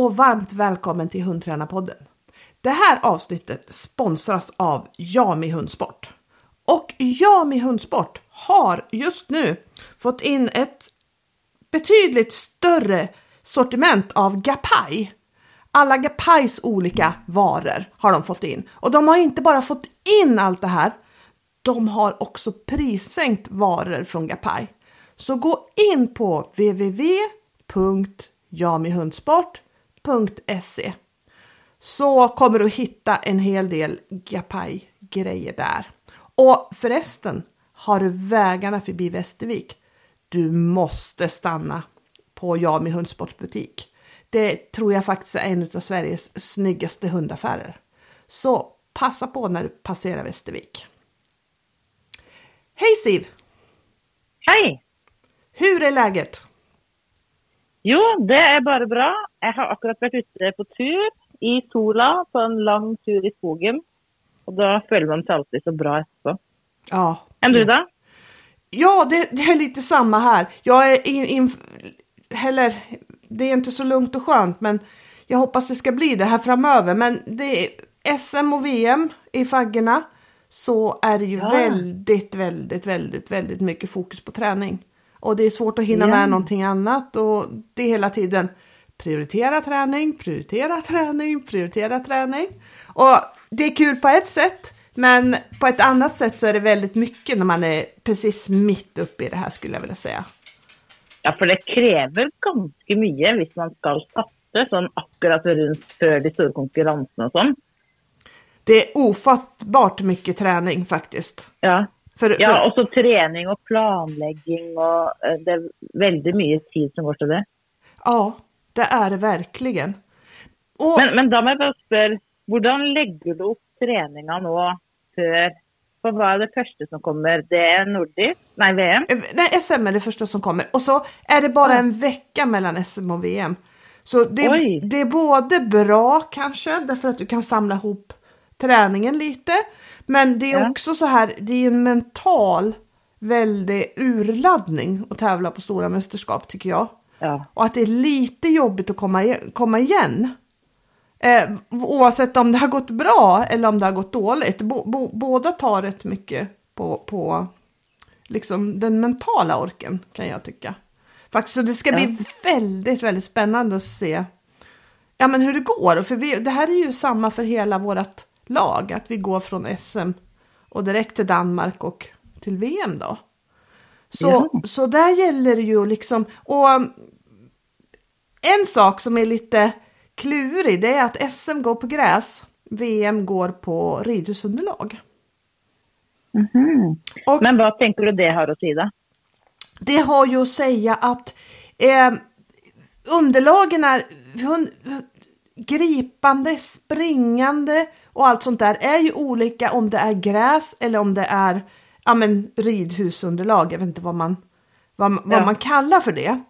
Och varmt välkommen till Hundtränarpodden. Det här avsnittet sponsras av Jami Hundsport. Och Jami Hundsport har just nu fått in ett betydligt större sortiment av Gapai. Alla Gapais olika varor har de fått in. Och de har inte bara fått in allt det här, de har också prissänkt varor från Gapai. Så gå in på www.jamihundsport.se så kommer du hitta en hel del Gapai-grejer där. Och förresten, har du vägarna förbi Västervik, du måste stanna på Jami Hundsportbutik. Det tror jag faktiskt är en av Sveriges snyggaste hundaffärer. Så passa på när du passerar Västervik. Hej Siv! Hej! Hur är läget? Jo, det är bara bra. Jag har akkurat varit ute på tur i sola på en lång tur i skogen. Och då känner man sig alltid så bra efteråt. Ja. Än du då? Ja, det, det, är lite samma här. Jag är in, in, heller, det är inte så lugnt och skönt, men jag hoppas det ska bli det här framöver. Men det är SM och VM i faggorna så är det ju Ja. väldigt, väldigt, väldigt, väldigt mycket fokus på träning. Och det är svårt att hinna Ja. med någonting annat och det är hela tiden prioritera träning, prioritera träning, prioritera träning. Och det är kul på ett sätt, men på ett annat sätt så är det väldigt mycket när man är precis mitt uppe i det här skulle jag vilja säga. Ja, för det kräver ganska mycket om man ska satsa sån akkurat runt för de stora konkurrenserna och sånt. Det är ofattbart mycket träning faktiskt. Ja. För, för, ja, och så träning och planläggning och eh, det är väldigt mycket tid som går till det. ja, det är det verkligen. Och, Men, men då måste jag bara fråga, hur lägger du upp träningarna nu för, för vad är det första som kommer? Det är Nordisk, nej VM? Eh, Nej, SM är det första som kommer och så är det bara en vecka mellan SM och VM. Så det, det är både bra kanske därför att du kan samla ihop träningen lite. Men det är Ja. också så här, det är en mental väldig urladdning att tävla på stora mästerskap tycker jag. Ja. Och att det är lite jobbigt att komma igen. Komma igen. Eh, oavsett om det har gått bra eller om det har gått dåligt. Bo, bo, båda tar rätt mycket på, på liksom den mentala orken kan jag tycka. Faktiskt, så det ska bli väldigt, väldigt spännande att se ja, men hur det går. För vi, det här är ju samma för hela vårt lag, att vi går från SM och direkt till Danmark och till VM då. Så, Ja. så där gäller det ju liksom, och um, en sak som är lite klurig det är att SM går på gräs, VM går på ridhusunderlag. Och Men vad tänker du det har att säga? det har ju att säga att eh, underlagen är hund, gripande, springande och allt sånt där är ju olika om det är gräs eller om det är ja, men, ridhusunderlag. Jag vet inte vad man, vad, vad Ja. man kallar för det.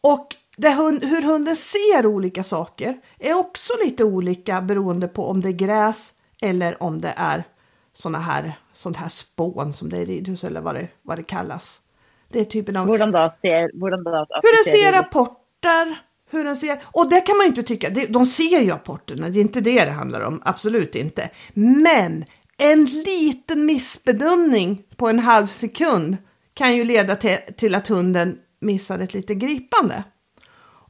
Och det hund, hur hunden ser olika saker är också lite olika beroende på om det är gräs eller om det är såna här, sånt här spån som det är i ridhus eller vad det, vad det kallas. Det är typen av Hur då ser, hur då hur den ser rapporter, hur den ser, och det kan man ju inte tycka, de ser ju rapporterna, det är inte det det handlar om, absolut inte. Men en liten missbedömning på en halv sekund kan ju leda till, till att hunden missar ett litet gripande.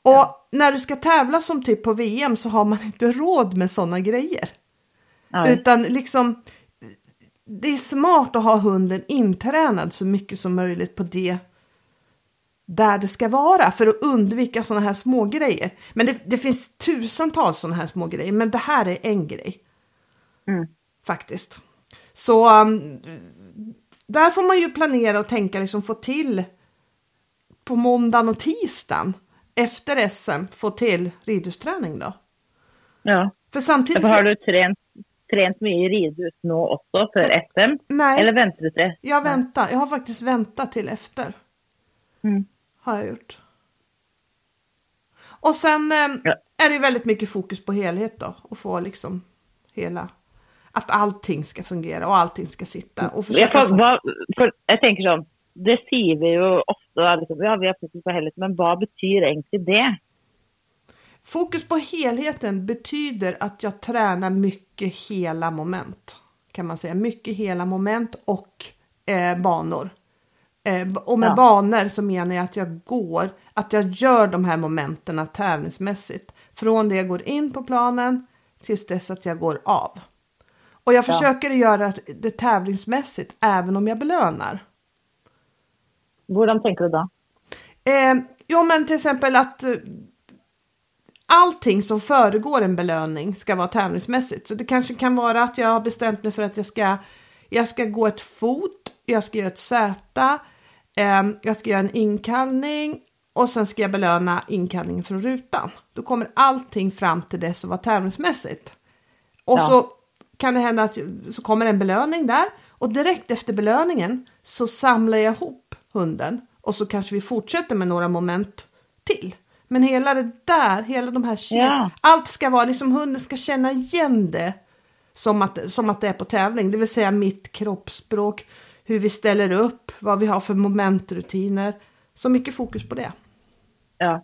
Och när du ska tävla som typ på VM så har man inte råd med sådana grejer. Ja. Utan liksom, det är smart att ha hunden intränad så mycket som möjligt på det där det ska vara för att undvika sådana här små grejer. Men det, det finns tusentals sådana här små grejer, men det här är en grej. Mm. Faktiskt. Så um, där får man ju planera och tänka liksom få till på måndagen och tisdagen efter SM få till ridhusträning då. Ja. För samtidigt... Har du tränat, tränat mycket ridhus nu också för SM? Nej. Eller väntar du till? Jag väntar, jag har faktiskt väntat till efter. Mm. Har jag gjort. Och sen eh, Ja. är det väldigt mycket fokus på helhet då. Och få liksom hela, att allting ska fungera och allting ska sitta. Och Jag, får, få, vad, för, jag tänker så, det säger vi ju ofta, liksom, ja vi har fokus på helhet, men vad betyder egentligen det? Fokus på helheten betyder att jag tränar mycket hela moment. Kan man säga. Mycket hela moment och eh, banor. Eh, och med Ja. banor så menar jag att jag går, att jag gör de här momenten tävlingsmässigt. Från det jag går in på planen tills dess att jag går av. Och jag Ja. försöker göra det tävlingsmässigt även om jag belönar. Hvordan tenker du da? Eh, jo men till exempel att eh, allting som föregår en belöning ska vara tävlingsmässigt. Så det kanske kan vara att jag har bestämt mig för att jag ska, jag ska gå ett fot, jag ska göra ett eh, jag ska göra en inkallning och sen ska jag belöna inkallningen från rutan. Då kommer allting fram till det som var tävlingsmässigt. Och Ja. så kan det hända att så kommer en belöning där och direkt efter belöningen så samlar jag ihop hunden och så kanske vi fortsätter med några moment till. Men hela det där, hela de här Ja. allt ska vara liksom hunden ska känna igen det som att, som att det är på tävling, det vill säga mitt kroppsspråk, hur vi ställer upp, vad vi har för momentrutiner. Så mycket fokus på det. Ja.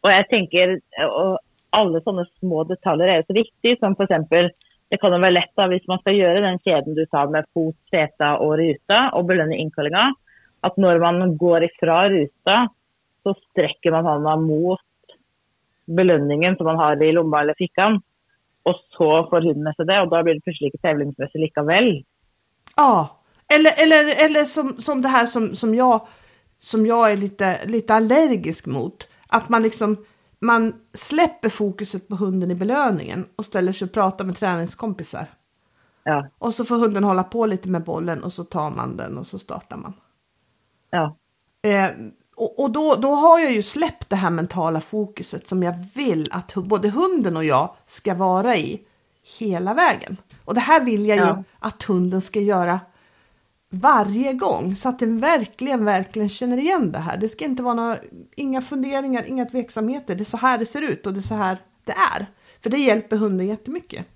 Og jeg tenker, og alle sånne små detaljer er jo så viktig, som for eksempel, det kan lett da, hvis man skal gjøre den kjeden du sa med fot, seta og ruta, og belønne innkallinga, at når man går ifra ruta, så strekker man hånda mot belønningen som man har i lomma eller fickan, og så får hunden med seg det, og da blir det plutselig ikke tävlingsmessig likevel. Ja, eller, eller, eller som, som det här som, som, jag, som jag är lite, lite allergisk mot. Att man liksom man släpper fokuset på hunden i belöningen och ställer sig och pratar med träningskompisar. Ja, Och så får hunden hålla på lite med bollen och så tar man den och så startar man. ja, Eh, och och då, då har jag ju släppt det här mentala fokuset som jag vill att både hunden och jag ska vara i hela vägen. Och det här vill jag ju Ja. att hunden ska göra varje gång så att den verkligen, verkligen känner igen det här. Det ska inte vara några, inga funderingar, inga tveksamheter. Det är så här det ser ut och det är så här det är. För det hjälper hunden jättemycket.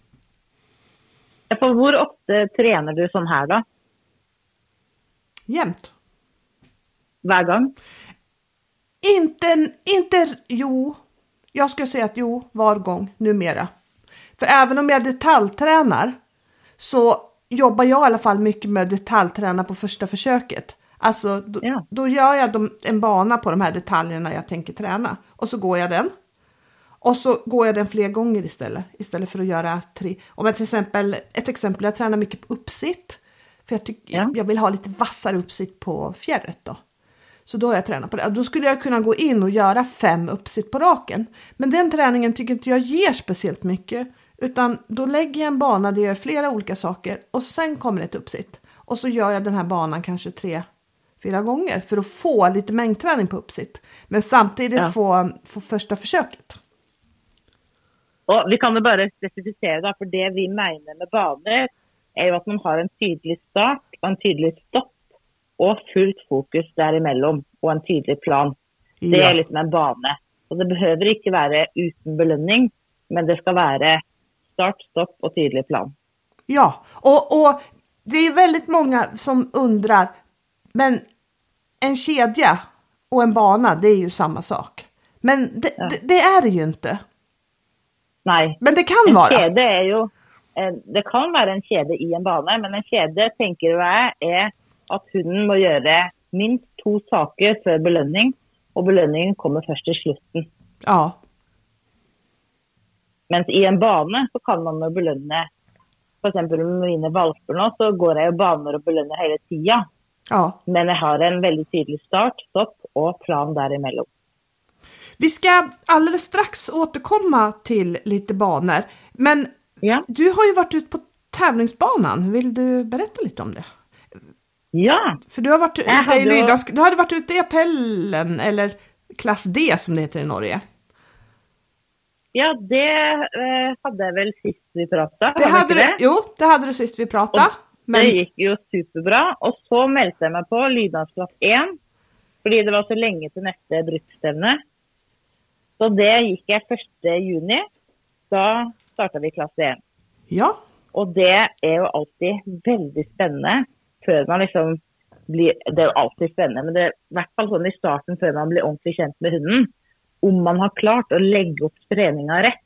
Ja, For hvor ofte trener du sånn her, da? Jämt. Hver gang? Inte, inte, jo, jag skulle säga att jo, var gång numera. För även om jag detaljtränar så jobbar jag i alla fall mycket med detaljträna på första försöket. Alltså då, Ja. då gör jag en bana på de här detaljerna jag tänker träna och så går jag den. Och så går jag den fler gånger istället, istället för att göra tre. Om jag till exempel, ett exempel, jag tränar mycket på uppsitt. För jag, tycker, Ja. jag vill ha lite vassare uppsitt på fjärret då. Så då har jag tränat på det. Då skulle jag kunna gå in och göra fem uppsitt på raken. Men den träningen tycker inte jag ger speciellt mycket. Utan då lägger jag en bana där jag gör flera olika saker och sen kommer ett uppsitt. Och så gör jag den här banan kanske tre, fyra gånger för att få lite mängdträning på uppsitt. Men samtidigt Ja. få, få första försöket. Og vi kan jo bare spesifisere, da, for det vi mener med baner, er jo at man har en tydelig start og en tydelig stopp, og fullt fokus derimellom, og en tydelig plan. Det Ja. er liksom en bane. Og det behøver ikke være uten belønning, men det skal være start, stopp og tydelig plan. Ja, och, och det är väldigt många som undrar, men en kedja och en bana, det är ju samma sak. Men det, Ja. det, det är det ju inte. Nei. Men det kan En vara. er jo en, Det kan være en kjede i en bane, men en kjede tenker jeg er at hunden må gjøre minst to saker før belønning, og belønningen kommer først i slutten. Ja, Mens i en bane så kan man jo belønne F.eks. med mine valper nå, så går jeg jo baner og belønner hele tida. ja. Men jeg har en veldig tydelig start, stopp og plan derimellom. Vi ska alldeles strax återkomma till lite banor. Men Ja. du har ju varit ute på tävlingsbanan. Vill du berätta lite om det? ja. För du har varit ute i ju- Lydask, du hade varit ute i appellen eller klass D som det heter i Norge. Ja, det eh, hadde jeg vel sist vi prata. Det hade du, jo, det hade du sist vi pratade. Men, Det gikk jo superbra. Og så meldte jeg meg på lyddagsklass 1, fordi det var så lenge til neste bruksstevne. Så det gikk jeg 1. juni. Da starta vi klasse 1. ja, Og det er jo alltid veldig spennende før man liksom blir Det er jo alltid spennende, men det er i hvert fall sånn i starten før man blir ordentlig kjent med hunden. Om man har klart å legge opp treninga rett,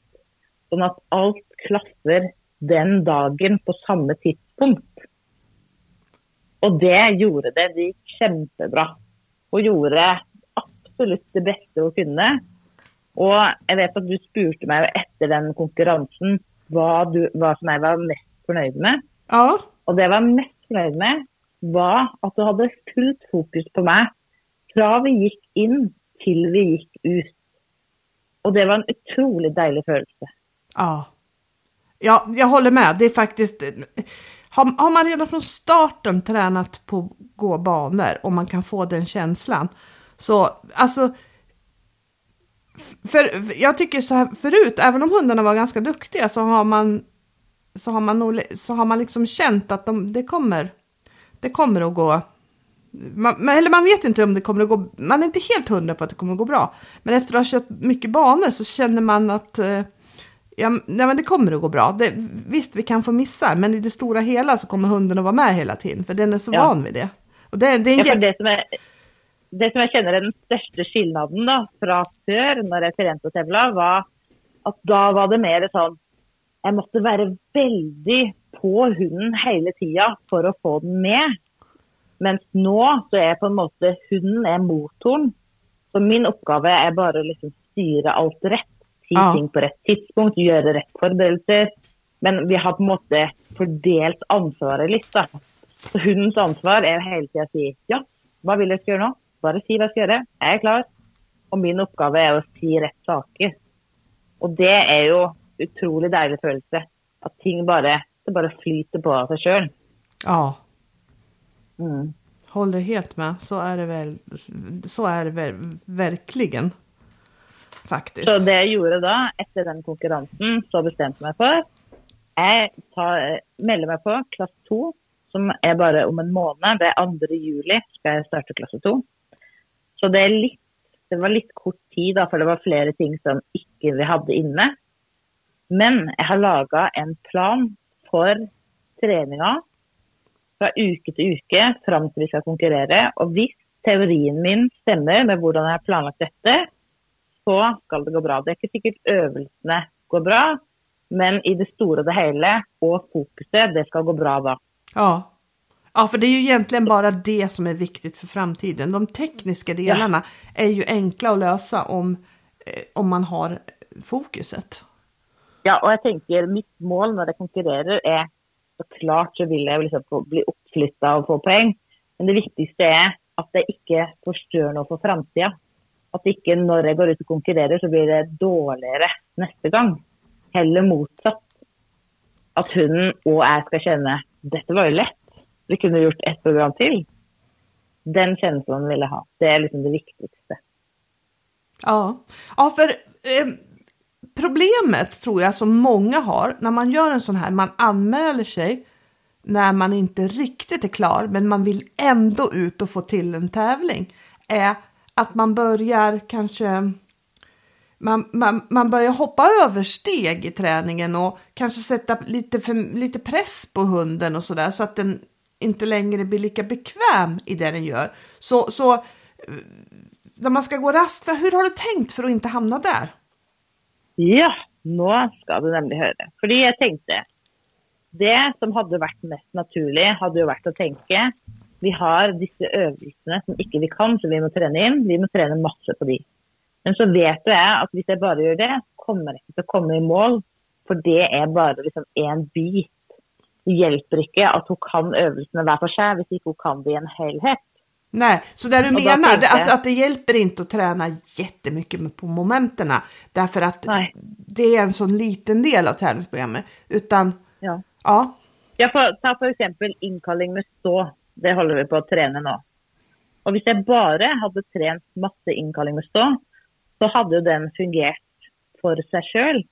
sånn at alt klaffer den dagen på samme tidspunkt. Og det gjorde det. Det gikk kjempebra. Hun gjorde absolutt det beste hun kunne. Og jeg vet at du spurte meg etter den konkurransen hva, du, hva som jeg var mest fornøyd med. Ja. Og det jeg var mest fornøyd med, var at du hadde fullt fokus på meg fra vi gikk inn til vi gikk ut. Och det var en otroligt dejlig følelse. Ja. ja, jag håller med. Det är faktiskt... Har, har man redan från starten tränat på att gå banor och man kan få den känslan. Så alltså... För jag tycker så här förut, även om hundarna var ganska duktiga så har man så har man, nog, så har man liksom känt att de, det, kommer, det kommer att gå man, eller man vet inte om det kommer att gå, man är inte helt hundra på att det kommer att gå bra. Men efter att ha kört mycket banor så känner man att eh, ja, nej, men det kommer att gå bra. Det, visst, vi kan få missar, men i det stora hela så kommer hunden att vara med hela tiden, för den är så ja. van vid det. Och det, det, är ja, det, som är, det som jag känner är den största skillnaden då, från förr när jag tränade och tävlade var att då var det mer sån, jag måste vara väldigt på hunden hela tiden för att få den med. Mens nå så er på en måte hunden er motoren. Så min oppgave er bare å liksom styre alt rett. Si ja. ting på rett tidspunkt, gjøre rett forberedelser. Men vi har på en måte fordelt ansvaret litt. da. Så hundens ansvar er hele tida å si ja, hva vil jeg skal gjøre nå? Bare si hva jeg skal gjøre. Jeg er klar. Og min oppgave er å si rett saker. Og det er jo utrolig deilig følelse. At ting bare, det bare flyter på av seg sjøl. Ja. Mm. Håller helt med. Så är det väl. Så är det väl, verkligen. Faktiskt. Så det jag gjorde då efter den konkurrensen så bestämde jag mig för. Jag tar, melder mig på klass 2 som är bara om en månad. Det är 2 juli ska jag starta klass 2. Så det, är lite, det var lite kort tid då, för det var flera ting som inte vi hade inne. Men jag har lagat en plan för träningen fra uke til uke fram til vi skal konkurrere. Og hvis teorien min stemmer med hvordan jeg har planlagt dette, så skal det gå bra. Det er ikke sikkert øvelsene går bra, men i det stora och det hela och fokuset, det ska gå bra då. Ja. Ja, för det är ju egentligen bara det som är viktigt för framtiden. De tekniska delarna ja. är ju enkla att lösa om, eh, om man har fokuset. Ja, och jag tänker mitt mål när jag konkurrerar är klart så vil jeg liksom få bli oppflytta og få poeng. Men det viktigste er at jeg ikke forstør noe for framtida. At ikke når jeg går ut og konkurrerer, så blir det dårligere neste gang. Heller motsatt. At hunden og jeg skal kjenne dette var jo lett, vi kunne gjort ett program til. Den känslan vill jag ha. Det är liksom det viktigaste. Ja, ja för eh, problemet tror jag som många har när man gör en sån här, man anmäler sig när man inte riktigt är klar men man vill ändå ut och få till en tävling är att man börjar kanske man, man, man börjar hoppa över steg i träningen och kanske sätta lite, för, lite press på hunden och sådär så att den inte längre blir lika bekväm i det den gör. Så, så eh, när man ska gå rast, hur har du tänkt för att inte hamna där? Ja, nå skal du nemlig høre. Fordi jeg tenkte Det som hadde vært mest naturlig, hadde jo vært å tenke vi har disse øvelsene som ikke vi kan, så vi må trene inn. Vi må trene masse på de. Men så vet jo jeg at hvis jeg bare gjør det, kommer jeg ikke til å komme i mål. For det er bare liksom én bit. Det hjelper ikke at hun kan øvelsene hver for seg, hvis ikke hun kan det i en helhet. Nej, så det du menar att, att det hjälper inte att träna jättemycket på momenten därför att Nej. det är en sån liten del av träningsprogrammet. Utan, ja. ja. Jag får ta för exempel inkalling med stå. Det håller vi på att träna nu. Och om jag bara hade tränat massa inkalling med stå så hade den fungerat för sig själv.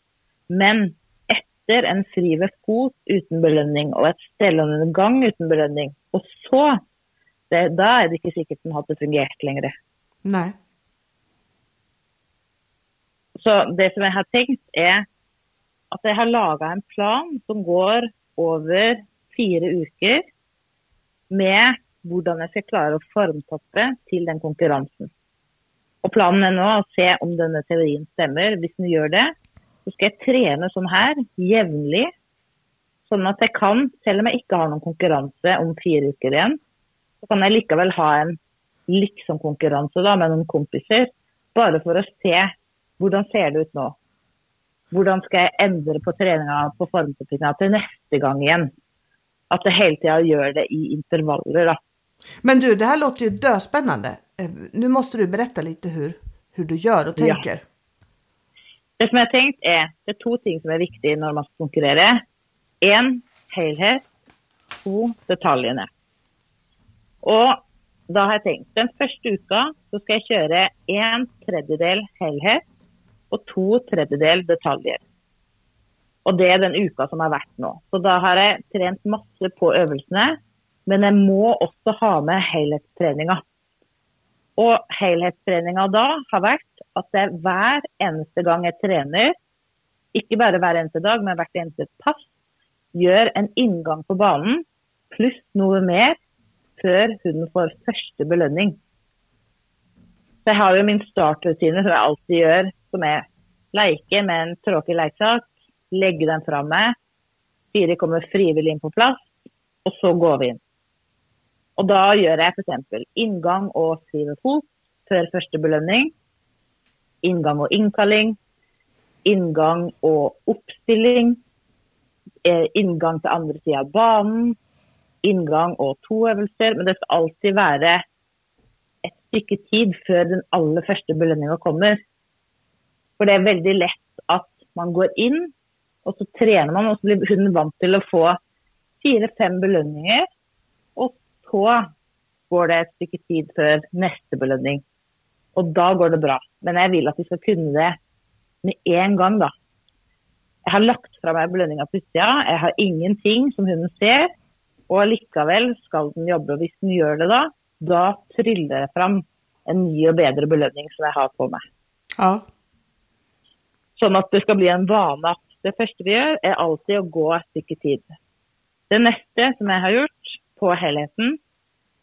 Men efter en fri fot utan belöning och ett ställande gång utan belöning och så det, da er det ikke sikkert den hadde fungert lenger. Nei. Så det som jeg har tenkt, er at jeg har laga en plan som går over fire uker med hvordan jeg skal klare å formtoppe til den konkurransen. Og planen er nå å se om denne teorien stemmer. Hvis den gjør det, så skal jeg trene sånn her jevnlig. Sånn at jeg kan, selv om jeg ikke har noen konkurranse om fire uker igjen, så kan jeg likevel ha en liksom-konkurranse da, med noen kompiser. Bare for å se hvordan ser det ut nå. Hvordan skal jeg endre på treninga på formtoppinga til neste gang igjen? At jeg hele tida gjør det i intervaller. da. Men du, det här låter ju döspännande. Eh, Nu måste du berätta lite hur, hur du gör och Ja. tänker. Det som jeg har tenkt er, det er to ting som er viktige når man skal konkurrere. Én helhet. To detaljene. Og da har jeg tenkt den første uka så skal jeg kjøre en tredjedel helhet og to tredjedel detaljer. Og det er den uka som har vært nå. Så da har jeg trent masse på øvelsene, men jeg må også ha med helhetstreninga. Og helhetstreninga da har vært at jeg hver eneste gang jeg trener, ikke bare hver eneste dag, men hvert eneste pass, gjør en inngang på banen pluss noe mer før hun får første belønning. Så jeg har jo min startrutine som jeg alltid gjør, som er leke med en tråkig lekesak, legge den fra meg, fire kommer frivillig inn på plass, og så går vi inn. Og da gjør jeg f.eks. inngang og skrive fot før første belønning, inngang og innkalling, inngang og oppstilling, eh, inngang til andre sida av banen, inngang og to øvelser. Men det skal alltid være et stykke tid før den aller første belønninga kommer. For det er veldig lett at man går inn, og så trener man, og så blir hunden vant til å få fire-fem belønninger. Og så går det et stykke tid før neste belønning. Og da går det bra. Men jeg vil at de skal kunne det med en gang, da. Jeg har lagt fra meg belønninga på utsida. Jeg har ingenting som hunden ser. Og likevel skal den jobbe. Og hvis den gjør det da, da tryller det fram en ny og bedre belønning som jeg har på meg. Ja. Sånn at det skal bli en vane at det første vi gjør, er alltid å gå et stykke tid. Det neste som jeg har gjort på helheten,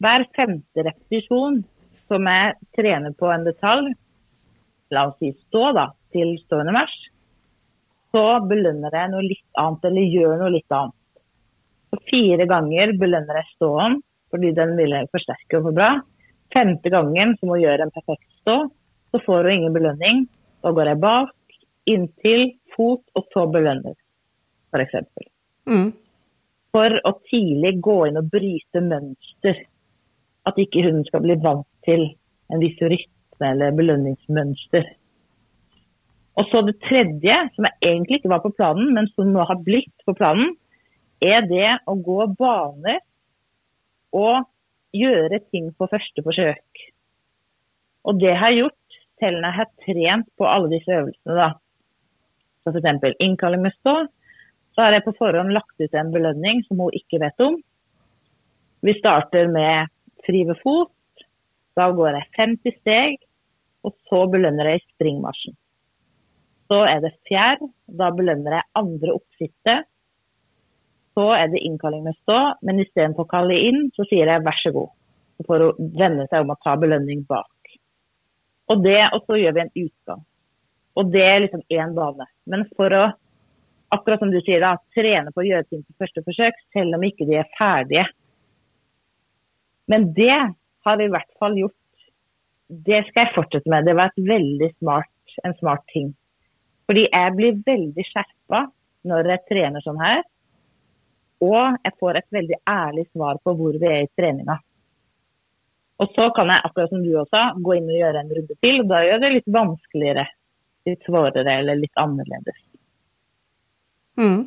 hver femte repetisjon som jeg trener på en detalj, la oss si stå da, til stående vers, så belønner jeg noe litt annet, eller gjør noe litt annet. Så fire ganger belønner jeg ståen, fordi den vil jeg forsterke og få bra. Femte gangen som hun gjør en perfekt stå, så får hun ingen belønning. Da går jeg bak, inntil, fot, og så belønner, f.eks. Mm. For å tidlig gå inn og bryte mønster. At ikke hunden skal bli vant til en viss rytme eller belønningsmønster. Og så det tredje, som egentlig ikke var på planen, men som nå har blitt på planen, er det å gå baner og gjøre ting på første forsøk. Og det har jeg gjort selv når jeg har trent på alle disse øvelsene. da. Så f.eks. innkalling med stå. Så har jeg på forhånd lagt ut en belønning som hun ikke vet om. Vi starter med fri ved fot. Da går jeg 50 steg, og så belønner jeg i springmarsjen. Så er det fjær. Da belønner jeg andre oppsittet. Så är det innkalling med stå, men istället för att kalla in så säger jag varsågod. så får hon vända sig om att ta belöning bak. Och det, och så gör vi en utgång. Och det är liksom en bana. Men för att, akkurat som du säger, då, träna på att göra ting på försök, även om inte de är färdiga. Men det har vi i alla fall gjort. Det ska jag fortsätta med. Det var ett väldigt smart, en smart ting. För jag blir väldigt skärpa när jag tränar sånn här. Og jeg får et veldig ærlig svar på hvor vi er i treninga. Og så kan jeg, akkurat som du også, gå inn og gjøre en runde til. Da gjør det litt vanskeligere, litt svårere eller litt annerledes. Mm.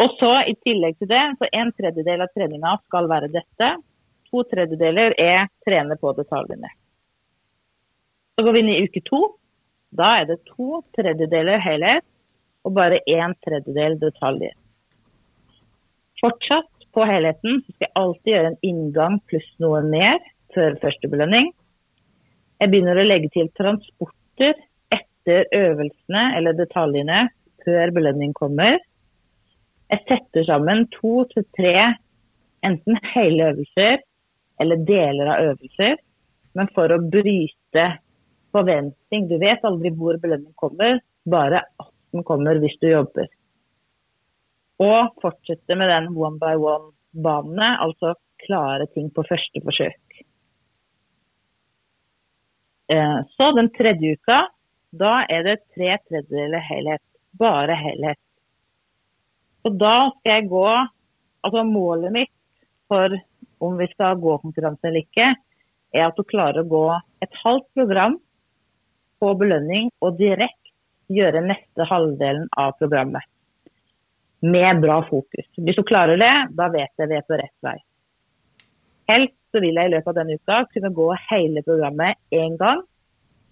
Og så i tillegg til det, så en tredjedel av treninga skal være dette. To tredjedeler er trene på detaljene. Så går vi inn i uke to. Da er det to tredjedeler helhet og bare én tredjedel detaljer. Fortsatt på helheten så skal jeg alltid gjøre en inngang pluss noe mer før første belønning. Jeg begynner å legge til transporter etter øvelsene eller detaljene før belønning kommer. Jeg setter sammen to til tre enten hele øvelser eller deler av øvelser, men for å bryte forventning. Du vet aldri hvor belønning kommer, bare at den kommer hvis du jobber. Og fortsette med den one by one-banene, altså klare ting på første forsøk. Eh, så den tredje uka, da er det tre tredjedeler helhet. Bare helhet. Och da skal jeg gå Altså målet mitt for om vi skal gå konkurranse eller ikke, er at du klarer å gå et halvt program på belønning og direkte gjøre neste halvdelen av programmet. Med bra fokus. Hvis du klarer det, da vet jeg vi er på rett vei. Helst så vil jeg i løpet av denne uka kunne gå hele programmet én gang.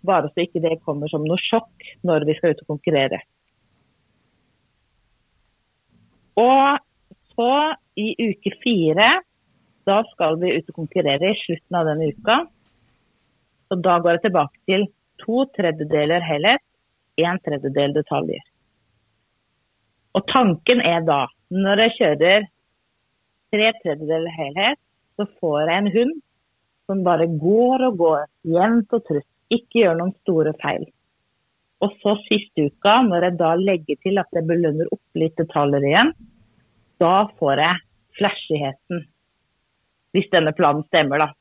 Bare så ikke det kommer som noe sjokk når vi skal ut og konkurrere. Og så i uke fire, da skal vi ut og konkurrere i slutten av denne uka. Så da går jeg tilbake til to tredjedeler helhet, en tredjedel detaljer. Och tanken är då, när jag kör tre tredjedelar helhet, så får jag en hund som bara går och går, jämnt och trutt, inte gör några stora fel. Och så sista veckan, när jag då lägger till att jag belönar upp lite detaljer igen, då får jag flashigheten. Om den här planen stämmer då.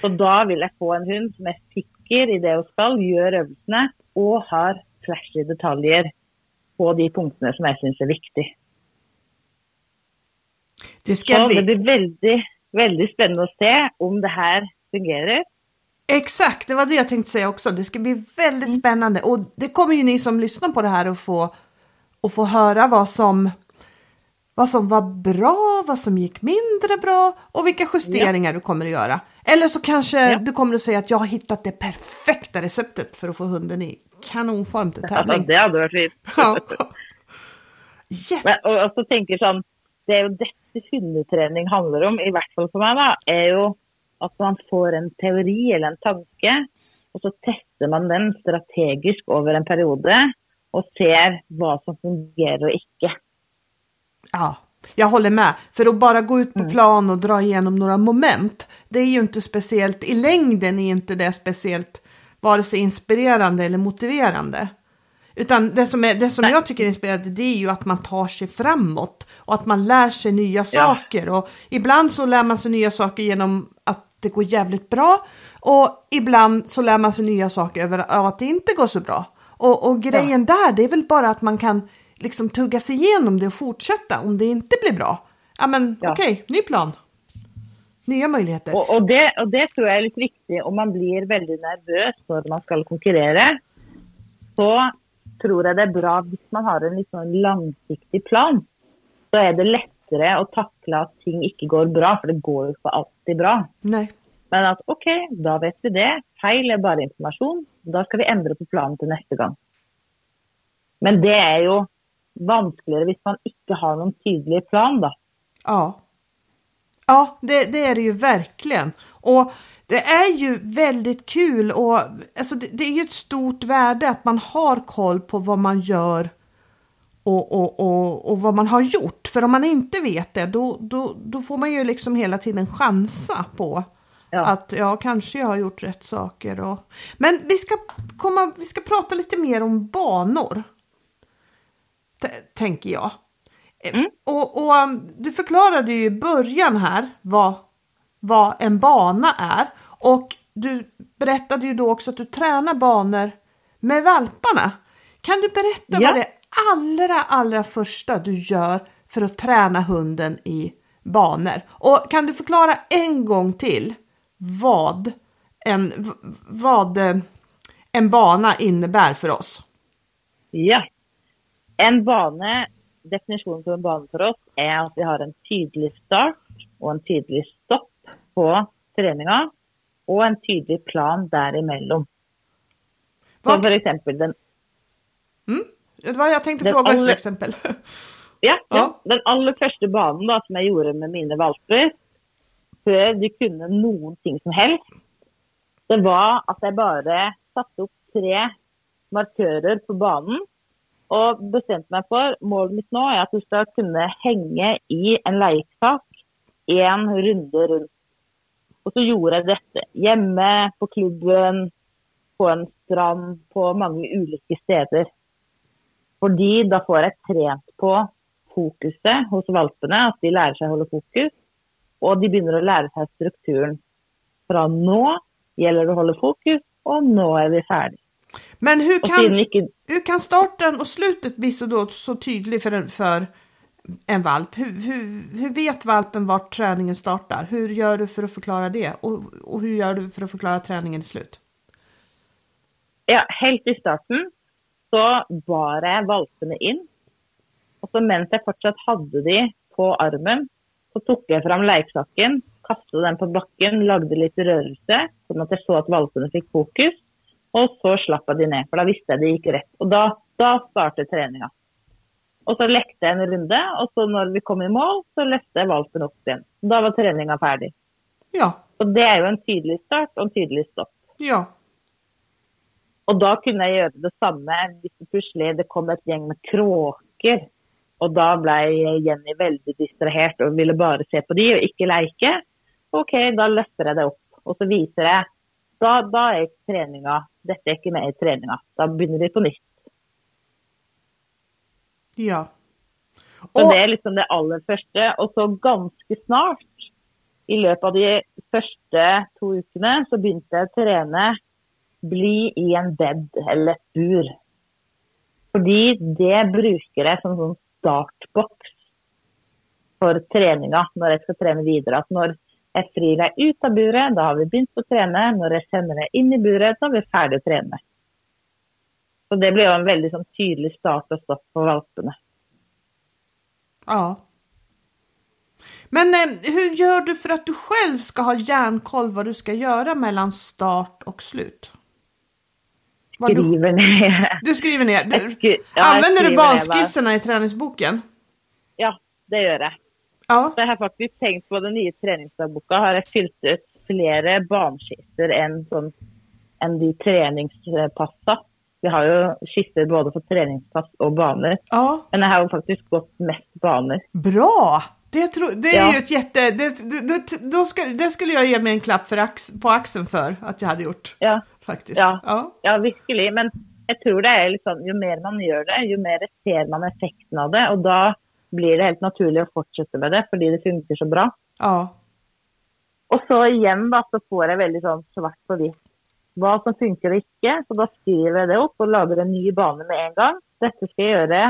Så då vill jag få en hund som är säker i det hon ska, gör övningarna och har flashiga detaljer på de punktene som jeg syns er viktig. Det Så ska det bli... blir veldig, veldig spennende å se om det her fungerer. Exakt, det var det jag tänkte säga också. Det ska bli väldigt spännande och det kommer ju ni som lyssnar på det här att få, att få höra vad som, vad som var bra, vad som gick mindre bra och vilka justeringar du kommer att göra. Eller så kanske Ja. du kommer att säga att jag har hittat det perfekta receptet för att få hunden i kanonform till tävling. det hadde vært fint. Ja. Men, og så tenker jeg sånn, Det er jo dette hundetrening handler om, i hvert fall for meg, da, er jo at man får en teori eller en tanke, og så tester man den strategisk over en periode og ser hva som fungerer og ikke. Ja, jag håller med. För att bara gå ut på plan och dra igenom några moment, det är ju inte speciellt, i längden är inte det speciellt vare sig inspirerande eller motiverande. Utan det som, är, det som Nej. jag tycker är inspirerande det är ju att man tar sig framåt och att man lär sig nya saker. Och ibland så lär man sig nya saker genom att det går jävligt bra och ibland så lär man sig nya saker över att det inte går så bra. Och, och grejen där det är väl bara att man kan liksom tugga sig igenom det och fortsätta om det inte blir bra. Ja men Ja. okej, ny plan. Nya möjligheter. Og, og, det, og det tror jeg er litt viktig. Om man blir veldig nervøs når man skal konkurrere, så tror jeg det er bra hvis man har en litt sånn langsiktig plan. Så er det lettere å takle at ting ikke går bra, for det går ikke alltid bra. Nej. Men at OK, da vet vi det. Feil er bare informasjon. Da skal vi endre på planen til neste gang. Men det er jo vanskeligere hvis man ikke har noen tydelig plan, da. Ja. Ja, det, det är det ju verkligen. Och det är ju väldigt kul och alltså det, det är ju ett stort värde att man har koll på vad man gör och, och, och, och vad man har gjort. För om man inte vet det, då, då, då får man ju liksom hela tiden chansa på Ja. att ja, kanske jag har gjort rätt saker. Och... Men vi ska, komma, vi ska prata lite mer om banor. Tänker jag. Eh, Mm. Och, och um, du förklarade ju i början här vad, vad en bana är. Och du berättade ju då också att du tränar banor med valparna. Kan du berätta Ja. vad det allra, allra första du gör för att träna hunden i banor? Och kan du förklara en gång till vad en, vad eh, en bana innebär för oss? Ja. En bane, definisjonen på en bane for oss er at vi har en tydelig start og en tydelig stopp på treninga, og en tydelig plan derimellom. Så Vad- for eksempel den, Mm? Det var jag tänkte fråga aller- till exempel. ja, ja, den aller første banen da, som jeg gjorde med mine valper, før de kunne noen ting som helst, det var at jeg bare satte opp tre markører på banen og bestemte meg for målet mitt nå er at du skal kunne henge i en leiesak én runde rundt. Og så gjorde jeg dette hjemme, på klubben, på en strand, på mange ulike steder. Fordi da får jeg trent på fokuset hos valpene, at de lærer seg å holde fokus. Og de begynner å lære seg strukturen. Fra nå gjelder det å holde fokus, og nå er vi ferdig. Men hur kan, ikke hur kan starten och slutet bli så, då, så tydlig för en, för en valp? Hur, hur, hur vet valpen vart träningen startar? Hur gör du för att förklara det? Och, och hur gör du för att förklara träningen i slut? Ja, helt i starten så bar jeg valpene inn. Og så mens jeg fortsatt hadde de på armen, så tok jeg fram leiksaken, kastet den på bakken, lagde litt rørelse, sånn at jeg så at valpene fikk fokus. Og så slapp jeg de ned, for da visste jeg det gikk rett. Og da, da startet treninga. Og så lekte jeg en runde, og så når vi kom i mål, så løftet jeg valpen opp igjen. Da var treninga ferdig. Ja, Så det er jo en tydelig start og en tydelig stopp. ja, Og da kunne jeg gjøre det samme hvis det plutselig det kom et gjeng med kråker. Og da ble Jenny veldig distrahert og ville bare se på de og ikke leke. OK, da løfter jeg det opp. Og så viser jeg Da, da er treninga Dette er ikke med i treninga. Da begynner vi på nytt. ja. Så Och, det er liksom det aller første. Og så ganske snart, i løpet av de første to ukene, så begynte jeg å trene bli i en bed eller et bur. Fordi det bruker jeg som sånn startboks for treninga når jeg skal trene videre. At når jeg frir deg ut av buret, da har vi begynt å trene. Når jeg sender deg inn i buret, så er vi ferdig å trene. Så det jo en veldig sånn tydelig start og stopp for valpene. ja. Men eh, hur gör du för att du själv ska ha järnkoll vad du ska göra mellan start och slut? Vad du, Skriver ner. du skriver ner. Jag Du, skri- ja, jag använder du skriver vad- banskisserna i träningsboken? Ja, det gjør jeg. Ja, jeg har faktisk tenkt på den nye treningsdagboka. Har jeg fylt ut flere baneskisser enn sånn, enn de treningspassa. Vi har jo skisser både for treningspass og baner. ja. Men jeg har jo faktisk gått mest baner. Bra! Det, tro, det är Ja. ju ett jätte... Det, det, då ska, det skulle jag ge mig en klapp för ax, på axeln för att jag hade gjort. Ja, Faktiskt. Ja. Ja. ja virkelig. Men jeg tror det litt sånn, jo mer man gjør det, jo mer ser man effekten av det. Og da blir det helt naturlig å fortsette med det, fordi det funker så bra. ja. Og så igjen da, så får jeg veldig sånn svart på hvitt hva som funker og ikke. Så da skriver jeg det opp og lager en ny bane med en gang. Dette skal jeg gjøre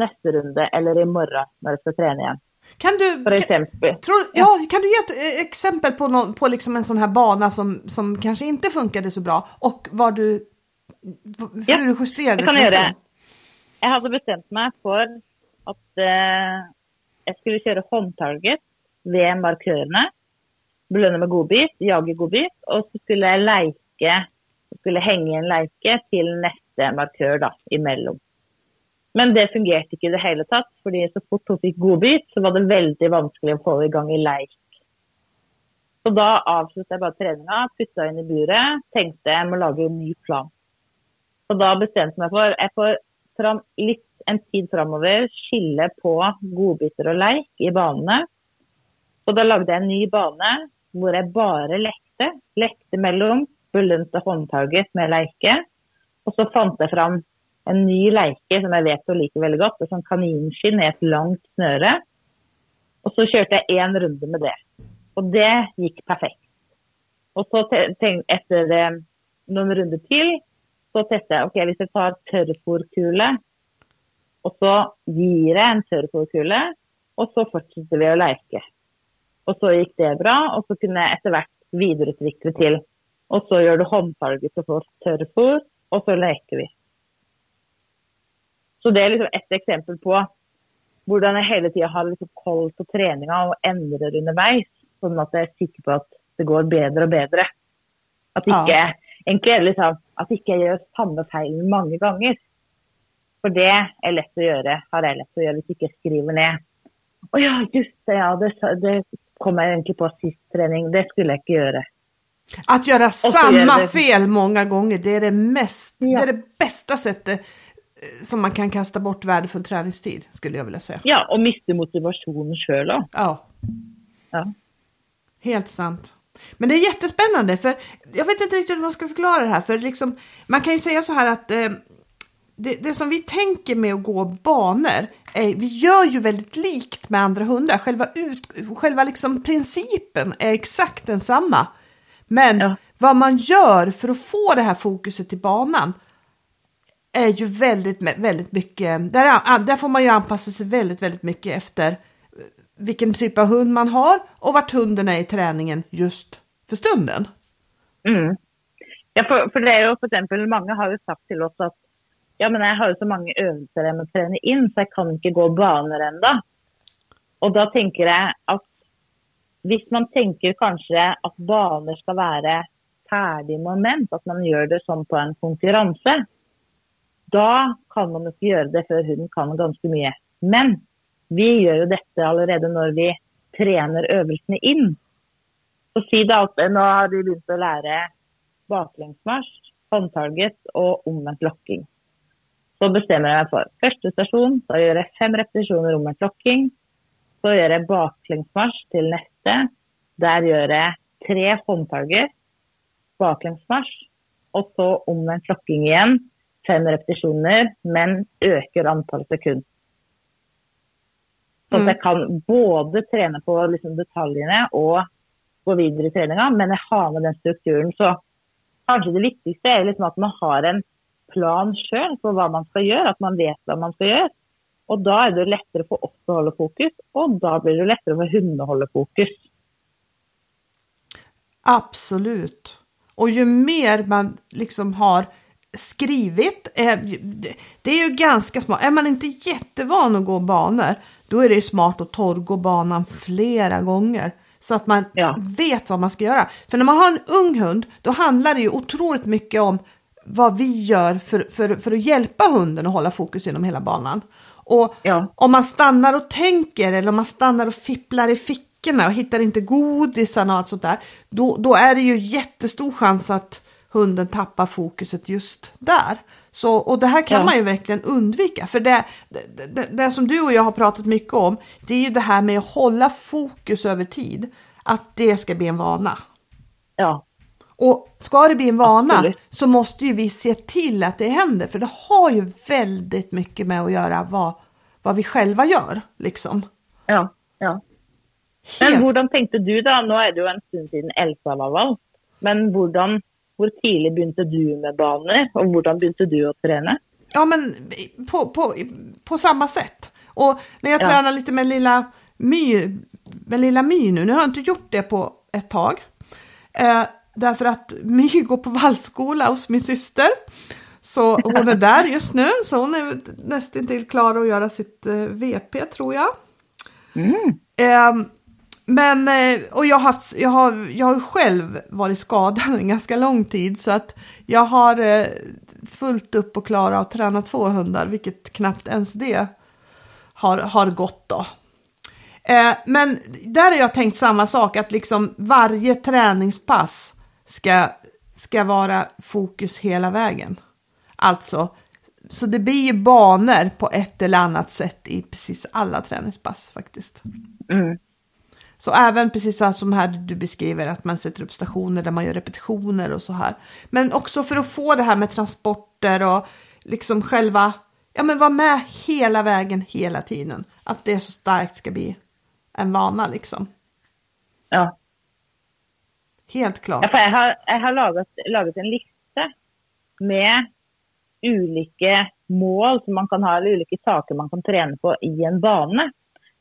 neste runde eller i morgen når jeg skal trene igjen. Kan du... For eksempel. Tror, ja, kan du ge ett eh, exempel på, nå- på liksom en sån här bana som, som kanske inte funkade så bra och vad du, v- Ja, hur du justerade Det kan nästa gjøre. gång? Jeg hadde bestemt meg for at eh, jeg skulle kjøre håndtarget ved markørene. Belønne med godbit, jage godbit. Og så skulle jeg leike, skulle henge en leike til neste markør da, imellom. Men det fungerte ikke i det hele tatt, fordi så fort hun fikk godbit, så var det veldig vanskelig å få i gang i leik. Så da avsluttet jeg bare treninga, putta inn i buret, tenkte jeg må lage en ny plan. Så da bestemte jeg meg for jeg får fram, litt en tid framover skille på godbiter og leik i banene. Så da lagde jeg en ny bane hvor jeg bare lekte. Lekte mellom belønte håndtaget med leike. Og så fant jeg fram en ny leike som jeg vet hun liker veldig godt. Et sånn kaninskinn i et langt snøre. Og så kjørte jeg én runde med det. Og det gikk perfekt. Og så tänkte jag, etter eh, noen runder til, så tester jeg ok, hvis jeg tar tørrfòrkule, og så gir jeg en tørrfòrkule, og så fortsetter vi å leke. Og så gikk det bra, og så kunne jeg etter hvert videreutvikle til. Og så gjør du håndfarget og får tørrfòr, og så leker vi. Så det er liksom ett eksempel på hvordan jeg hele tida har liksom koll på treninga og endrer underveis, sånn at jeg er sikker på at det går bedre og bedre. At ikke, egentlig er det liksom, at ikke jeg gjør samme feilen mange ganger. For det er lett å gjøre, har jeg lett å gjøre hvis ikke jeg skriver ned. Å ja, just det, ja, det, det kom jeg egentlig på sist trening. Det skulle jeg ikke gjøre. Att göra samma det- fel många gånger, det är det, mest, Ja. det är det bästa sättet eh, som man kan kasta bort värdefull träningstid, skulle jag vilja säga. Ja, og miste motivasjonen sjøl òg. Ja, Ja. helt sant. Men det är jättespännande för jag vet inte riktigt hur man ska förklara det här för liksom, man kan ju säga så här att eh, det, det, som vi tänker med att gå banor, är, vi gör ju väldigt likt med andra hundar. Själva, ut, själva liksom principen är exakt densamma. Men ja. vad man gör för att få det här fokuset i banan är ju väldigt, väldigt mycket, där, där får man ju anpassa sig väldigt, väldigt mycket efter vilken typ av hund man har och vart hunden är i träningen just för stunden. Mm. Ja, för, för det är ju för exempel, många har ju sagt till oss att ja, men jag har ju så många övningar jag måste träna in så jag kan inte gå banor ända. Och då tänker jag att om man tänker kanske att banor ska vara färdig moment, att man gör det som på en konkurrens, då kan man inte göra det för hunden kan ganska mycket. Men vi gör ju detta redan när vi tränar övningarna in. Så si då att nu har de börjat lära baklängsmarsch, handtaget och omvänt locking. Så bestämmer jag mig för första station, då gör jag fem repetitioner omvänd locking. Så gör jag baklängsmarsch till nästa. Där gör jag tre håndtaget, baklängsmarsch och så omvänd locking igen. Fem repetitioner, men ökar antal sekunder. Så mm. jag kan både träna på liksom detaljerna och gå vidare i träningen, men jag har med den strukturen. Så kanske det viktigaste är liksom att man har en plan själv på vad man ska göra, att man vet vad man ska göra. Och då är det lättare för oss att hålla fokus och då blir det lättare för hunden att hålla fokus. Absolut. Och ju mer man liksom har skrivit, eh, det är ju ganska smart. Är man inte jättevan att gå banor, då är det smart att torrgå banan flera gånger. Så att man ja. vet vad man ska göra. För när man har en ung hund, då handlar det ju otroligt mycket om vad vi gör för, för, för att hjälpa hunden att hålla fokus genom hela banan. Och ja. om man stannar och tänker eller om man stannar och fipplar i fickorna och hittar inte godisarna och allt sånt där, då, då är det ju jättestor chans att hunden tappar fokuset just där. Så, och det här kan ja. man ju verkligen undvika. För det, det, det, det, som du och jag har pratat mycket om, det är ju det här med att hålla fokus över tid. Att det ska bli en vana. Ja. Och ska det bli en vana Absolut. så måste ju vi se till att det händer. För det har ju väldigt mycket med att göra vad, vad vi själva gör. Liksom. Ja, ja. Helt... Men hur tänkte du då? Nu är det ju en stund sedan Elsa var vald. Men hur hur tidigt började du med banor och hur började du att träna? Ja, men på, på, på samma sätt. Och när jag ja. tränar lite med lilla My, med lilla My nu, nu har jag inte gjort det på ett tag. Eh, därför att My går på vallskola hos min syster. Så hon är där just nu, så hon är nästan till klar att göra sitt eh, VP tror jag. Mm. Eh, men, eh, och jag har, haft, jag, har, jag har själv varit skadad en ganska lång tid så att jag har eh, fullt upp och klara att träna två hundar, vilket knappt ens det har, har gått då. Eh, men där har jag tänkt samma sak, att liksom varje träningspass ska, ska vara fokus hela vägen. Alltså, så det blir ju banor på ett eller annat sätt i precis alla träningspass faktiskt. Mm. Så även precis så som här du beskriver att man sätter upp stationer där man gör repetitioner och så här. Men också för att få det här med transporter och liksom själva, ja men vara med hela vägen hela tiden. Att det så starkt ska bli en vana liksom. Ja. Helt klart. Ja, för jag har, jag har lagat, lagat en lista med olika mål som man kan ha, eller olika saker man kan träna på i en bana.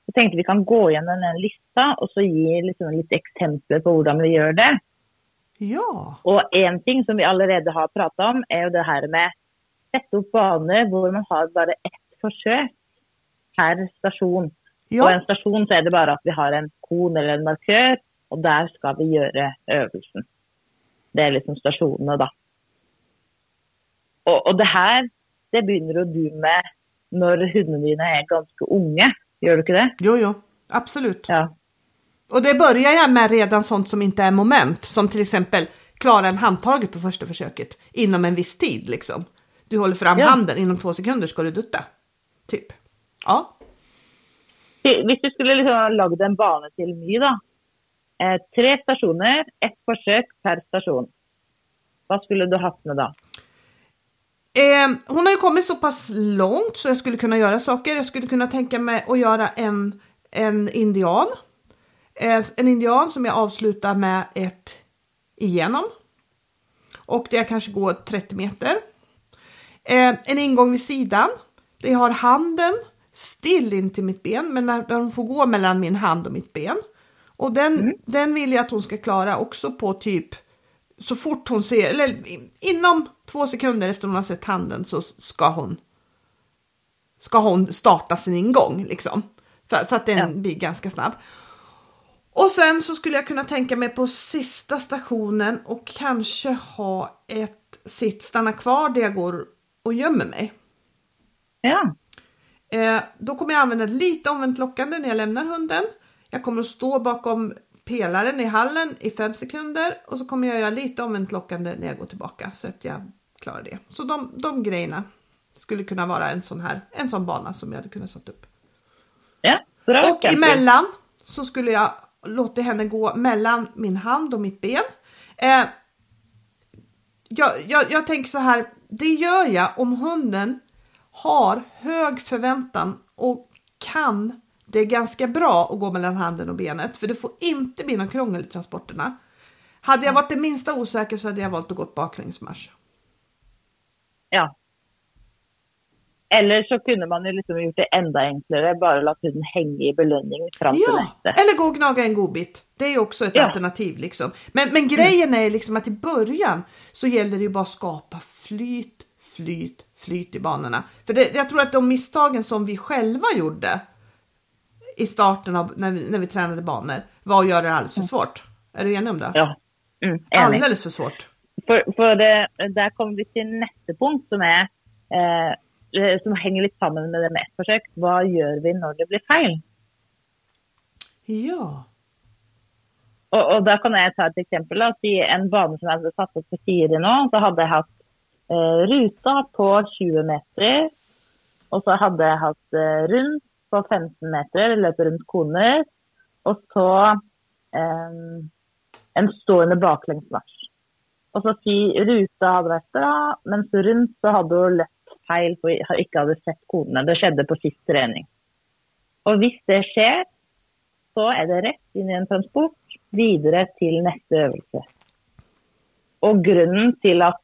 Jag tänkte vi kan gå igenom en lista och så ge liksom lite exempel på hur vi gör det. Ja. Och en ting som vi redan har pratat om är ju det här med att sätta upp banor där man har bara ett försök per station. Ja. Och en station så är det bara att vi har en kon eller en markör och där ska vi göra övningen. Det är liksom stationerna då. Och, och det här, det börjar du med när hundarna dina är ganska unga. Gör du inte det? Jo, jo, absolut. Ja. Och det börjar jag med redan sånt som inte är moment, som till exempel klara en handtaget på första försöket inom en viss tid liksom. Du håller fram ja. handen, inom två sekunder ska du dutta. Typ. Ja. Om du skulle liksom laga en bana till mig då, eh, tre stationer, ett försök per station. Vad skulle du haft med då? Eh, hon har ju kommit så pass långt så jag skulle kunna göra saker. Jag skulle kunna tänka mig att göra en, en indian. Eh, en indian som jag avslutar med ett igenom. Och det kanske går 30 meter. Eh, en ingång vid sidan. Det har handen still in till mitt ben, men när de får gå mellan min hand och mitt ben. Och den, mm. den vill jag att hon ska klara också på typ så fort hon ser, eller inom två sekunder efter hon har sett handen så ska hon ska hon starta sin ingång liksom. För, så att den ja. blir ganska snabb. Och sen så skulle jag kunna tänka mig på sista stationen och kanske ha ett sitt stanna kvar där jag går och gömmer mig. Ja. Eh, då kommer jag använda lite omvänt lockande när jag lämnar hunden. Jag kommer att stå bakom pelaren i hallen i fem sekunder och så kommer jag göra lite omvänt lockande när jag går tillbaka så att jag klarar det. Så de, de grejerna skulle kunna vara en sån här, en sån bana som jag hade kunnat sätta upp. Ja, bra. Och emellan så skulle jag låta henne gå mellan min hand och mitt ben. Eh, jag, jag, jag tänker så här, det gör jag om hunden har hög förväntan och kan det är ganska bra att gå mellan handen och benet för det får inte bli någon krångel i transporterna. Hade jag varit det minsta osäker så hade jag valt att gå baklängesmarsch. Ja. Eller så kunde man ju liksom gjort det ända enklare, bara låta hunden hänga i belöning fram till ja, nästa. eller gå och gnaga en godbit. Det är också ett ja. alternativ liksom. Men, men grejen är liksom att i början så gäller det ju bara att skapa flyt, flyt, flyt i banorna. För det, jag tror att de misstagen som vi själva gjorde i starten av när vi, när vi tränade banor var att göra det alldeles för mm. svårt. Är du enig om det? Ja. Mm, alldeles för svårt. För, för det, där kommer vi till nästa punkt som är eh, som hänger lite samman med det med ett försök. Vad gör vi när det blir fel? Ja. Och, och där kan jag ta ett exempel. Att I en bana som jag hade satt upp för fyra nu, så hade jag haft eh, ruta på 20 meter. Och så hade jag haft eh, runt på 15 meter, løper rundt koner. och så um, en stående baklengsmarsj. Og så si ruta hadde vært bra, mens rundt så hadde hun løpt feil for ikke hadde sett kodene. Det skjedde på sist trening. Og hvis det skjer, så er det rett inn i en transport videre til neste øvelse. Og grunnen til at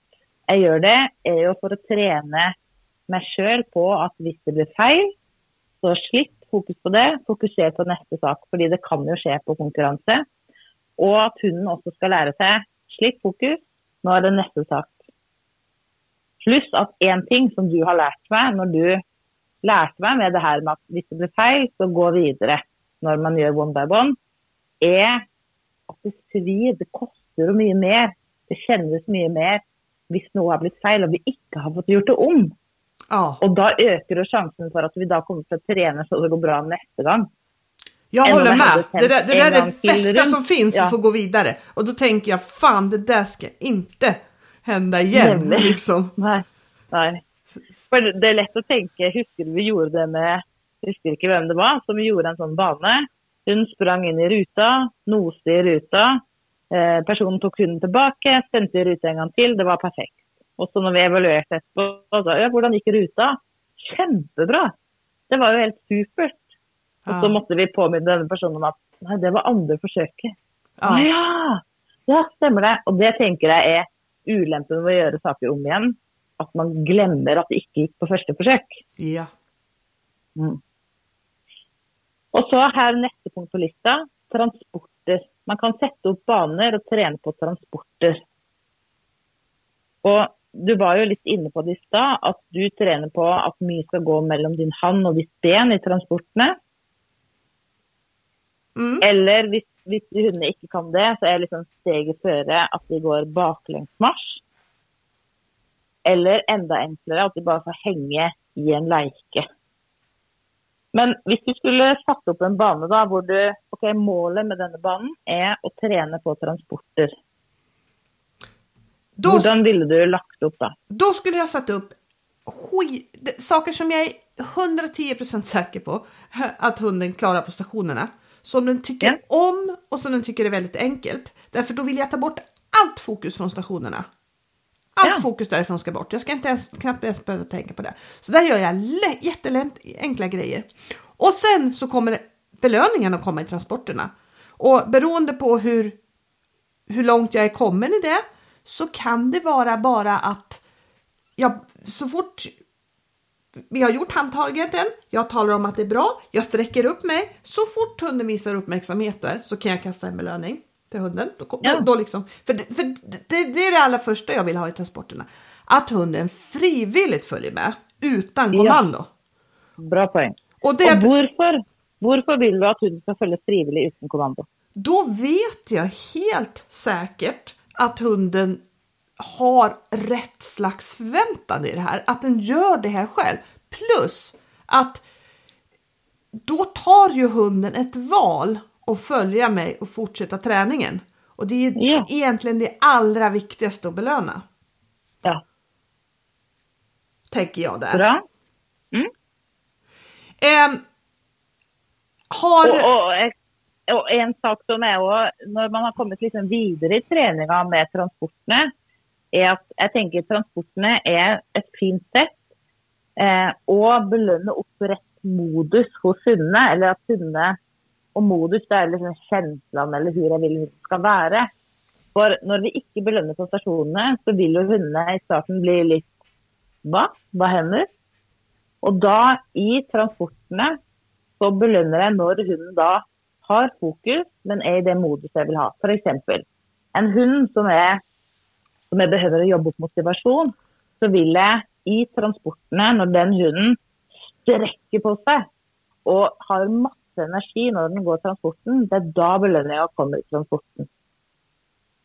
jeg gjør det, er jo for å trene meg sjøl på at hvis det blir feil, så slipp fokus på det, fokuser på neste sak. Fordi det kan jo skje på konkurranse. Og at hunden også skal lære seg slipp fokus, nå er det neste sak. Pluss at én ting som du har lært meg når du lærte meg med det her med at hvis det blir feil, så gå videre når man gjør one by one, er at det svir. Det koster mye mer. Det kjennes mye mer hvis noe har blitt feil og vi ikke har fått gjort det om. Ja. Och då ökar chansen för att vi då kommer att träna så det går bra nästa gång. Jag håller med. Det där, det där är det bästa som finns ja. att få gå vidare. Och då tänker jag, fan det där ska inte hända igen. Nej. Liksom. Nej. Nej. För det är lätt att tänka, husker vi gjorde det med, husker inte vem det var, som gjorde en sån bana. Hon sprang in i ruta, noste i ruta. Eh, personen tog hunden tillbaka, spände i ruta en gång till, det var perfekt. Och så när vi evaluerte etterpå, sa ja, hvordan gikk ruta? Kjempebra! Det var ju helt supert. Ja. Och så måste vi påminna den personen om att nej, det var andra försöket. Ja. ja! Ja, stämmer det. Och det tänker jag är ulempen med att göra saker om igen. Att man glömmer att det inte gick på första försök. Ja. Mm. Och så här nästa punkt på listan, transporter. Man kan sätta upp banor och träna på transporter. Och du var ju lite inne på det i stad, att du tränar på att mycket ska gå mellan din hand och ditt ben i transporterna. Mm. Eller om hundarna inte kan det, så är liksom steget före att de går baklängsmarsch. Eller ända enklare, att de bara får hänga i en leke. Men om du skulle satt upp en bana där du, okay, målet med denna banan är att träna på transporter. Då, Hur ville du lagt upp då? Då skulle jag satt upp skit, saker som jag är 110% säker på att hunden klarar på stationerna. som den tycker Ja. om och som den tycker är väldigt enkelt. Därför då vill jag ta bort allt fokus från stationerna. Allt Ja. fokus därifrån ska bort. Jag ska inte ens, knappt ens behöva tänka på det. Så där gör jag jätteenkla grejer. Och sen så kommer belöningen att komma i transporterna. Och beroende på hur, hur långt jag är kommen i det så kan det vara bara att jag så fort vi har gjort handtagenheten, jag talar om att det är bra, jag sträcker upp mig. Så fort hunden visar uppmärksamhet där så kan jag kasta en belöning till hunden. Då, då, Ja. då liksom, för det, för det, det är det allra första jag vill ha i transporterna. Att hunden frivilligt följer med utan Ja. kommando. Bra poäng. Och det, Och varför, varför vill du att hunden ska följa frivilligt utan kommando? då vet jag helt säkert att hunden har rätt slags förväntan i det här. Att den gör det här själv. Plus att då tar ju hunden ett val att följa mig och fortsätta träningen. Och det är Ja. egentligen det allra viktigaste att belöna. Ja, Tänker jag där. bra. Ehm, har... Og, og, og en sak som er også, når man har kommet liksom videre i treninga med transportene, er at jeg tenker transportene er et fint sett. Eh, og belønne opp rett modus hos hundene. Eller at hundene Og modus liksom det er liksom kjenslene eller hvor jeg vil hun skal være. For når vi ikke belønner på stationerna så vil jo hundene i starten bli litt Hva? Hva hender? Og da, i transportene, så belønner jeg når hunden da har fokus, men er i det moduset jeg vil ha. F.eks. en hund som, er, som jeg behøver å jobbe opp motivasjon, så vil jeg i transportene, når den hunden strekker på seg og har masse energi når den går transporten, det er da belønninga kommer i transporten.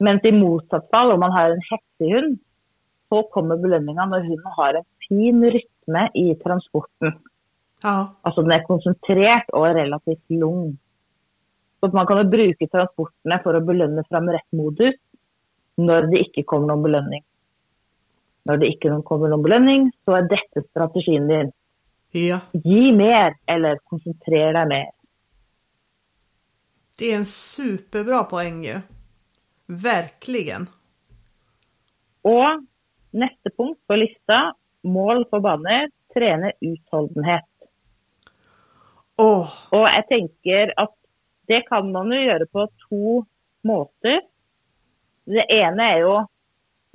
Mens i motsatt fall, om man har en hetsig hund, så kommer belønninga når hunden har en fin rytme i transporten. Ja, Altså den er konsentrert og relativt lung. Så man kan jo bruke transportene for å belønne fram rett modus når det ikke kommer noen belønning. Når det ikke kommer noen belønning, så er dette strategien din. ja. Gi mer, eller konsentrer deg mer. Det är en superbra poäng ju. Verkligen. Og neste punkt på lista, mål for baner, trene utholdenhet. Åh, Og jeg tenker at det kan man jo gjøre på to måter. Det ene er jo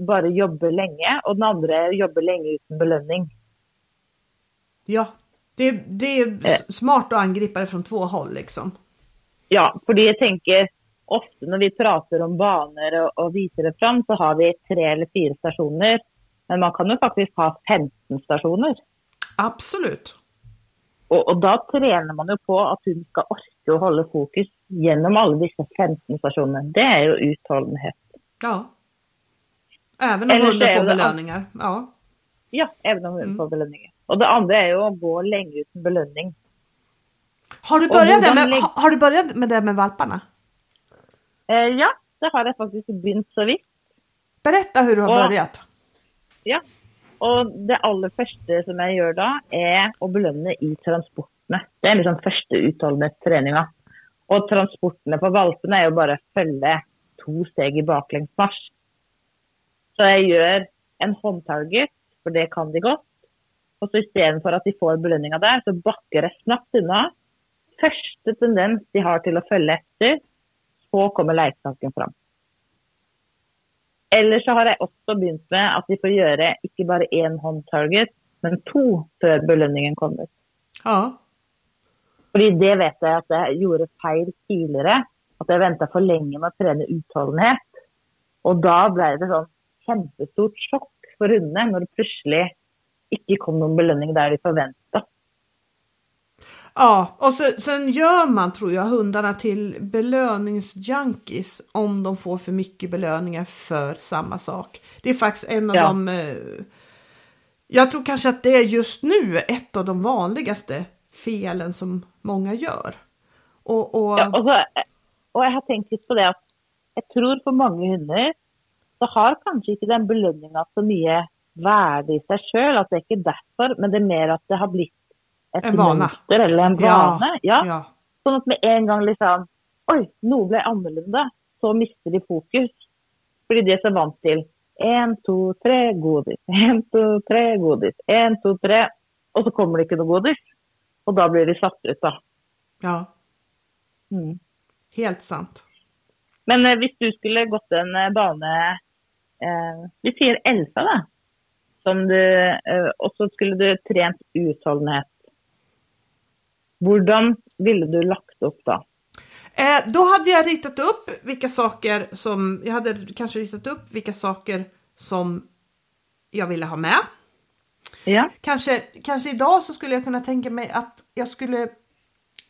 bare jobbe lenge, og den andre er jobbe lenge uten belønning. ja. Det, det är s- smart att angripa det från två håll liksom. Ja, fordi jeg tenker ofte når vi prater om baner og, og viser det fram, så har vi tre eller fire stasjoner. Men man kan jo faktisk ha 15 stasjoner. Absolut. Og, og da trener man jo på at hun skal orke å holde fokus gjennom alle disse 15 stasjonene. Det er jo utholdenhet. Ja. Även om hunden är får det- belöningar. Ja. Ja, even om hun Mm. får belønninger. Og det andre er jo å gå lenge uten belønning. Har, du Och börjat hur med, har, har du börjat med det med valparna? Eh, ja, det har jeg faktisk begynt så vidt. Berätta hur du har Ja. börjat. Ja. Og det aller første som jeg gjør da, er å belønne i transportene. Det er liksom første utholdenhetstreninga. Og transportene på valpene er jo bare å følge to steg i baklengsmarsj. Så jeg gjør en håndtarget, for det kan de godt. Og så istedenfor at de får belønninga der, så bakker jeg snabbt unna. Første tendens de har til å følge etter, så kommer lekesaken fram. Eller så har jeg også begynt med at de får gjøre ikke bare én håndtarget, men to før belønningen kommer. Ja. Fordi det vet jeg at jeg gjorde feil tidligere. At jeg venta for lenge med å trene utholdenhet. Og da ble det sånn kjempestort sjokk for hundene når det plutselig ikke kom noen belønning der de forventa. Ja, och så, sen gör man tror jag hundarna till belöningsjunkies om de får för mycket belöningar för samma sak. Det är faktiskt en av Ja. de... eh, Jag tror kanske att det är just nu ett av de vanligaste felen som många gör. Och, och Ja, og, så, og jeg har tenkt litt på det at jeg tror for mange hunder så har kanskje ikke den belønninga så mye värde i seg sjøl. At det er ikke derfor, men det er mer at det har blitt et En vane. mønster eller en vane. Ja. ja. Sånn at med en gang liksom Oi, noe ble annerledes. Så mister de fokus. Fordi de er så vant til én, to, tre, godis. Én, to, tre, godis. Én, to, tre. Og så kommer det ikke noe godis. Og da blir de satt ut, da. Ja, Mm. helt sant. Men eh, hvis du skulle gått en eh, bane eh, Vi sier Elsa, da. Som du, eh, og så skulle du trent utholdenhet. Hvordan ville du lagt opp da? Eh, då hade jag ritat upp vilka saker som, jag hade kanske ritat upp vilka saker som jag ville ha med. Ja. Kanske, kanske idag så skulle jag kunna tänka mig att jag skulle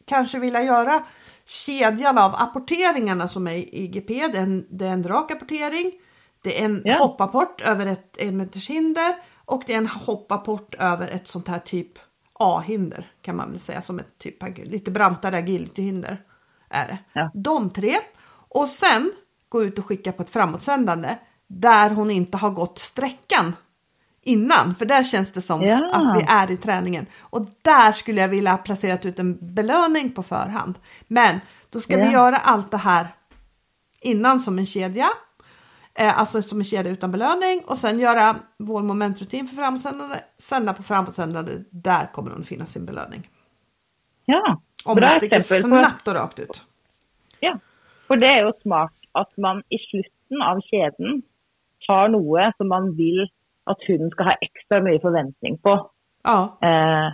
kanske vilja göra kedjan av apporteringarna som är i IGP. Det är en, det är en rak apportering, det är en Ja. hoppapport över ett en meters hinder och det är en hoppapport över ett sånt här typ A-hinder kan man väl säga som ett typ lite brantare agilityhinder. Är det. Ja. De tre och sen gå ut och skicka på ett framåtsändande där hon inte har gått sträckan innan, för där känns det som Ja. att vi är i träningen. Och där skulle jag vilja ha placerat ut en belöning på förhand. Men då ska vi Ja. göra allt det här innan som en kedja. Eh, alltså som en kedja utan belöning och sen göra vår momentrutin för framåtsändande. Sända på framåtsändande, där kommer den att finnas sin belöning. ja. Om Bra på snabbt och rakt ut. Ja, for det er jo smart at man i slutten av kjeden tar noe som man vil at hunden skal ha ekstra mye forventning på. Ja, Eh,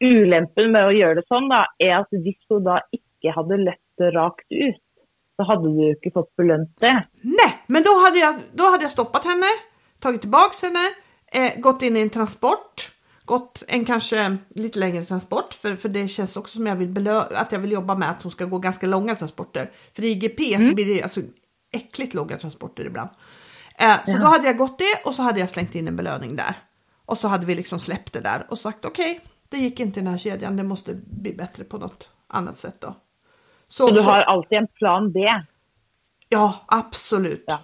ulempen med å gjøre det sånn da, er at hvis hun da ikke hadde løpt det rakt ut, så hadde du ikke fått belønt det. Nej, men då hade, jag, då hade jag stoppat henne, tagit tillbaks henne, eh, gått in i en transport, gått en kanske lite längre transport för, för det känns också som jag vill belö- att jag vill jobba med att hon ska gå ganska långa transporter. För i IGP så blir det alltså äckligt långa transporter ibland. Eh, så Ja. då hade jag gått det och så hade jag slängt in en belöning där. Och så hade vi liksom släppt det där och sagt okej, det gick inte i den här kedjan, det måste bli bättre på något annat sätt då. Så du har alltid en plan B. Ja, absolut. Ja.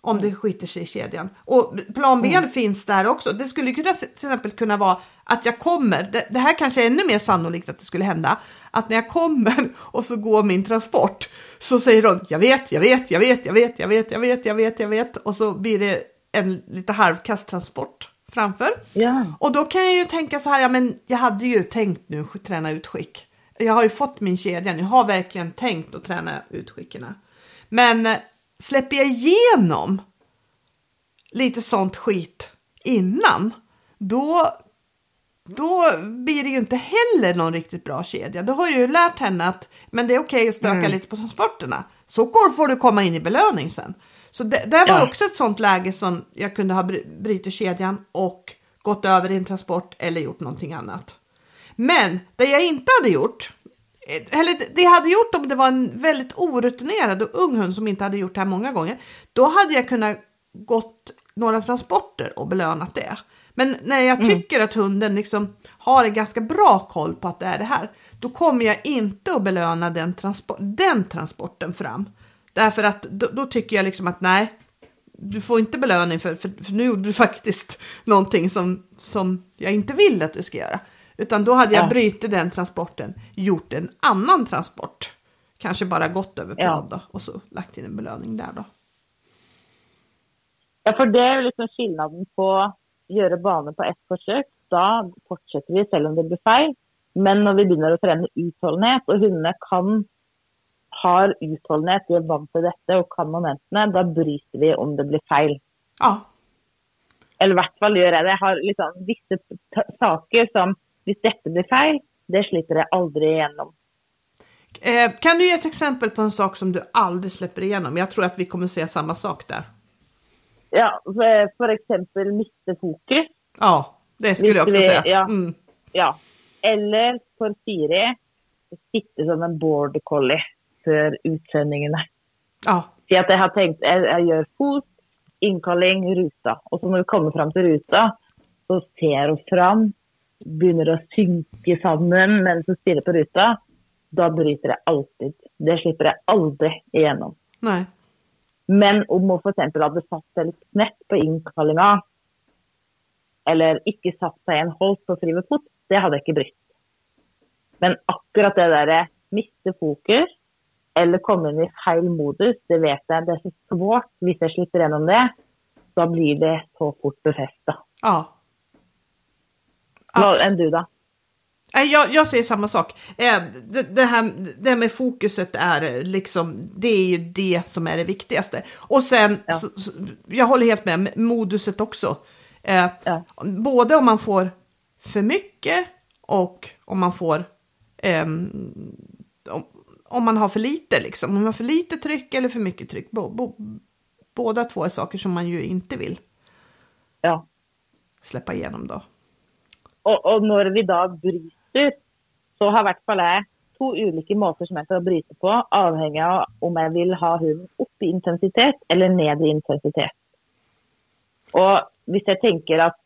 Om det skiter sig i kedjan. Och plan B finns där också. Det skulle kunna till exempel kunna vara att jag kommer, det, det här kanske är ännu mer sannolikt att det skulle hända, att när jag kommer och så går min transport så säger de jag vet, jag vet, jag vet, jag vet, jag vet, jag vet, jag vet, jag vet och så blir det en lite halvkast transport framför. Ja. Och då kan jag ju tänka så här, ja men jag hade ju tänkt nu träna utskick. Jag har ju fått min kedja, jag har verkligen tänkt att träna utskicken. Men eh, släpper jag igenom lite sånt skit innan, då, då blir det ju inte heller någon riktigt bra kedja. Då har ju lärt henne att men det är okej att stöka lite på transporterna. Så går får du komma in i belöning sen. Så det, där var Ja. också ett sånt läge som jag kunde ha brutit kedjan och gått över i en transport eller gjort någonting annat. Men det jag inte hade gjort, eh, eller det jag hade gjort om det var en väldigt orutinerad och ung hund som inte hade gjort det här många gånger, då hade jag kunnat gått några transporter och belönat det. Men när jag tycker att hunden liksom har en ganska bra koll på att det är det här, då kommer jag inte att belöna den, transport, den transporten fram. Därför att då, då tycker jag liksom att nej, du får inte belöning för, för, för nu gjorde du faktiskt någonting som, som jag inte vill att du ska göra. Utan då hade jag Ja. brutit den transporten, gjort en annan transport. Kanske bara gått över Ja. plan då, och så lagt in en belöning där då. Ja, for det er jo liksom skillnaden på gjøre bane på ett forsøk. Da fortsetter vi selv om det blir feil. Men når vi begynner å trene utholdenhet, og hundene kan har utholdenhet, de er vant til dette og kan momentene, da bryter vi om det blir feil. Ja, Eller i hvert fall gjør jeg det. Jeg har liksom visse t- saker som hvis dette blir feil, det slipper jeg aldri igjennom. eh, kan du ge ett exempel på en sak som du aldrig släpper igenom? Jag tror att vi kommer se samma sak där. Ja, for, for eksempel miste fokus. Ja, det skulle jag också säga. ja. Mm. Ja. Eller for Siri sitte som en border collie før utsendingene. Ja, Si at jeg har tenkt jeg, jeg gjør fot, innkalling, ruta. Og så når vi kommer fram til ruta, så ser hun fram, begynner å synke sammen mens hun stirrer på ruta. Da bryter jeg alltid. Det slipper jeg aldri igjennom. nej. Men om hun f.eks. hadde satt seg litt knett på innkallinga, eller ikke satt seg i en holdt på fri fot, det hadde jeg ikke brytt. Men akkurat det där miste fokus eller komma in i fel modus, det vet jag, det är så svårt. Om jag slipper igenom det, då blir det så fort befästa. Ja. Vad än du då? Jag, jag säger samma sak. Eh, Det, det, här, det här med fokuset är liksom, det är ju det som är det viktigaste. Och sen, Ja. så, så, jag håller helt med, moduset också. Eh, Ja. Både om man får för mycket och om man får, ehm, om, om man har för lite liksom. Om man har för lite tryck eller för mycket tryck. Bo, bo, båda två är saker som man ju inte vill Ja. släppa igenom då. Og, og når vi da bryter, så har i hvert fall jeg to ulike måter som jeg skal bryte på, avhengig av om jeg vil ha hunden opp i intensitet eller ned i intensitet. Og hvis jeg tenker at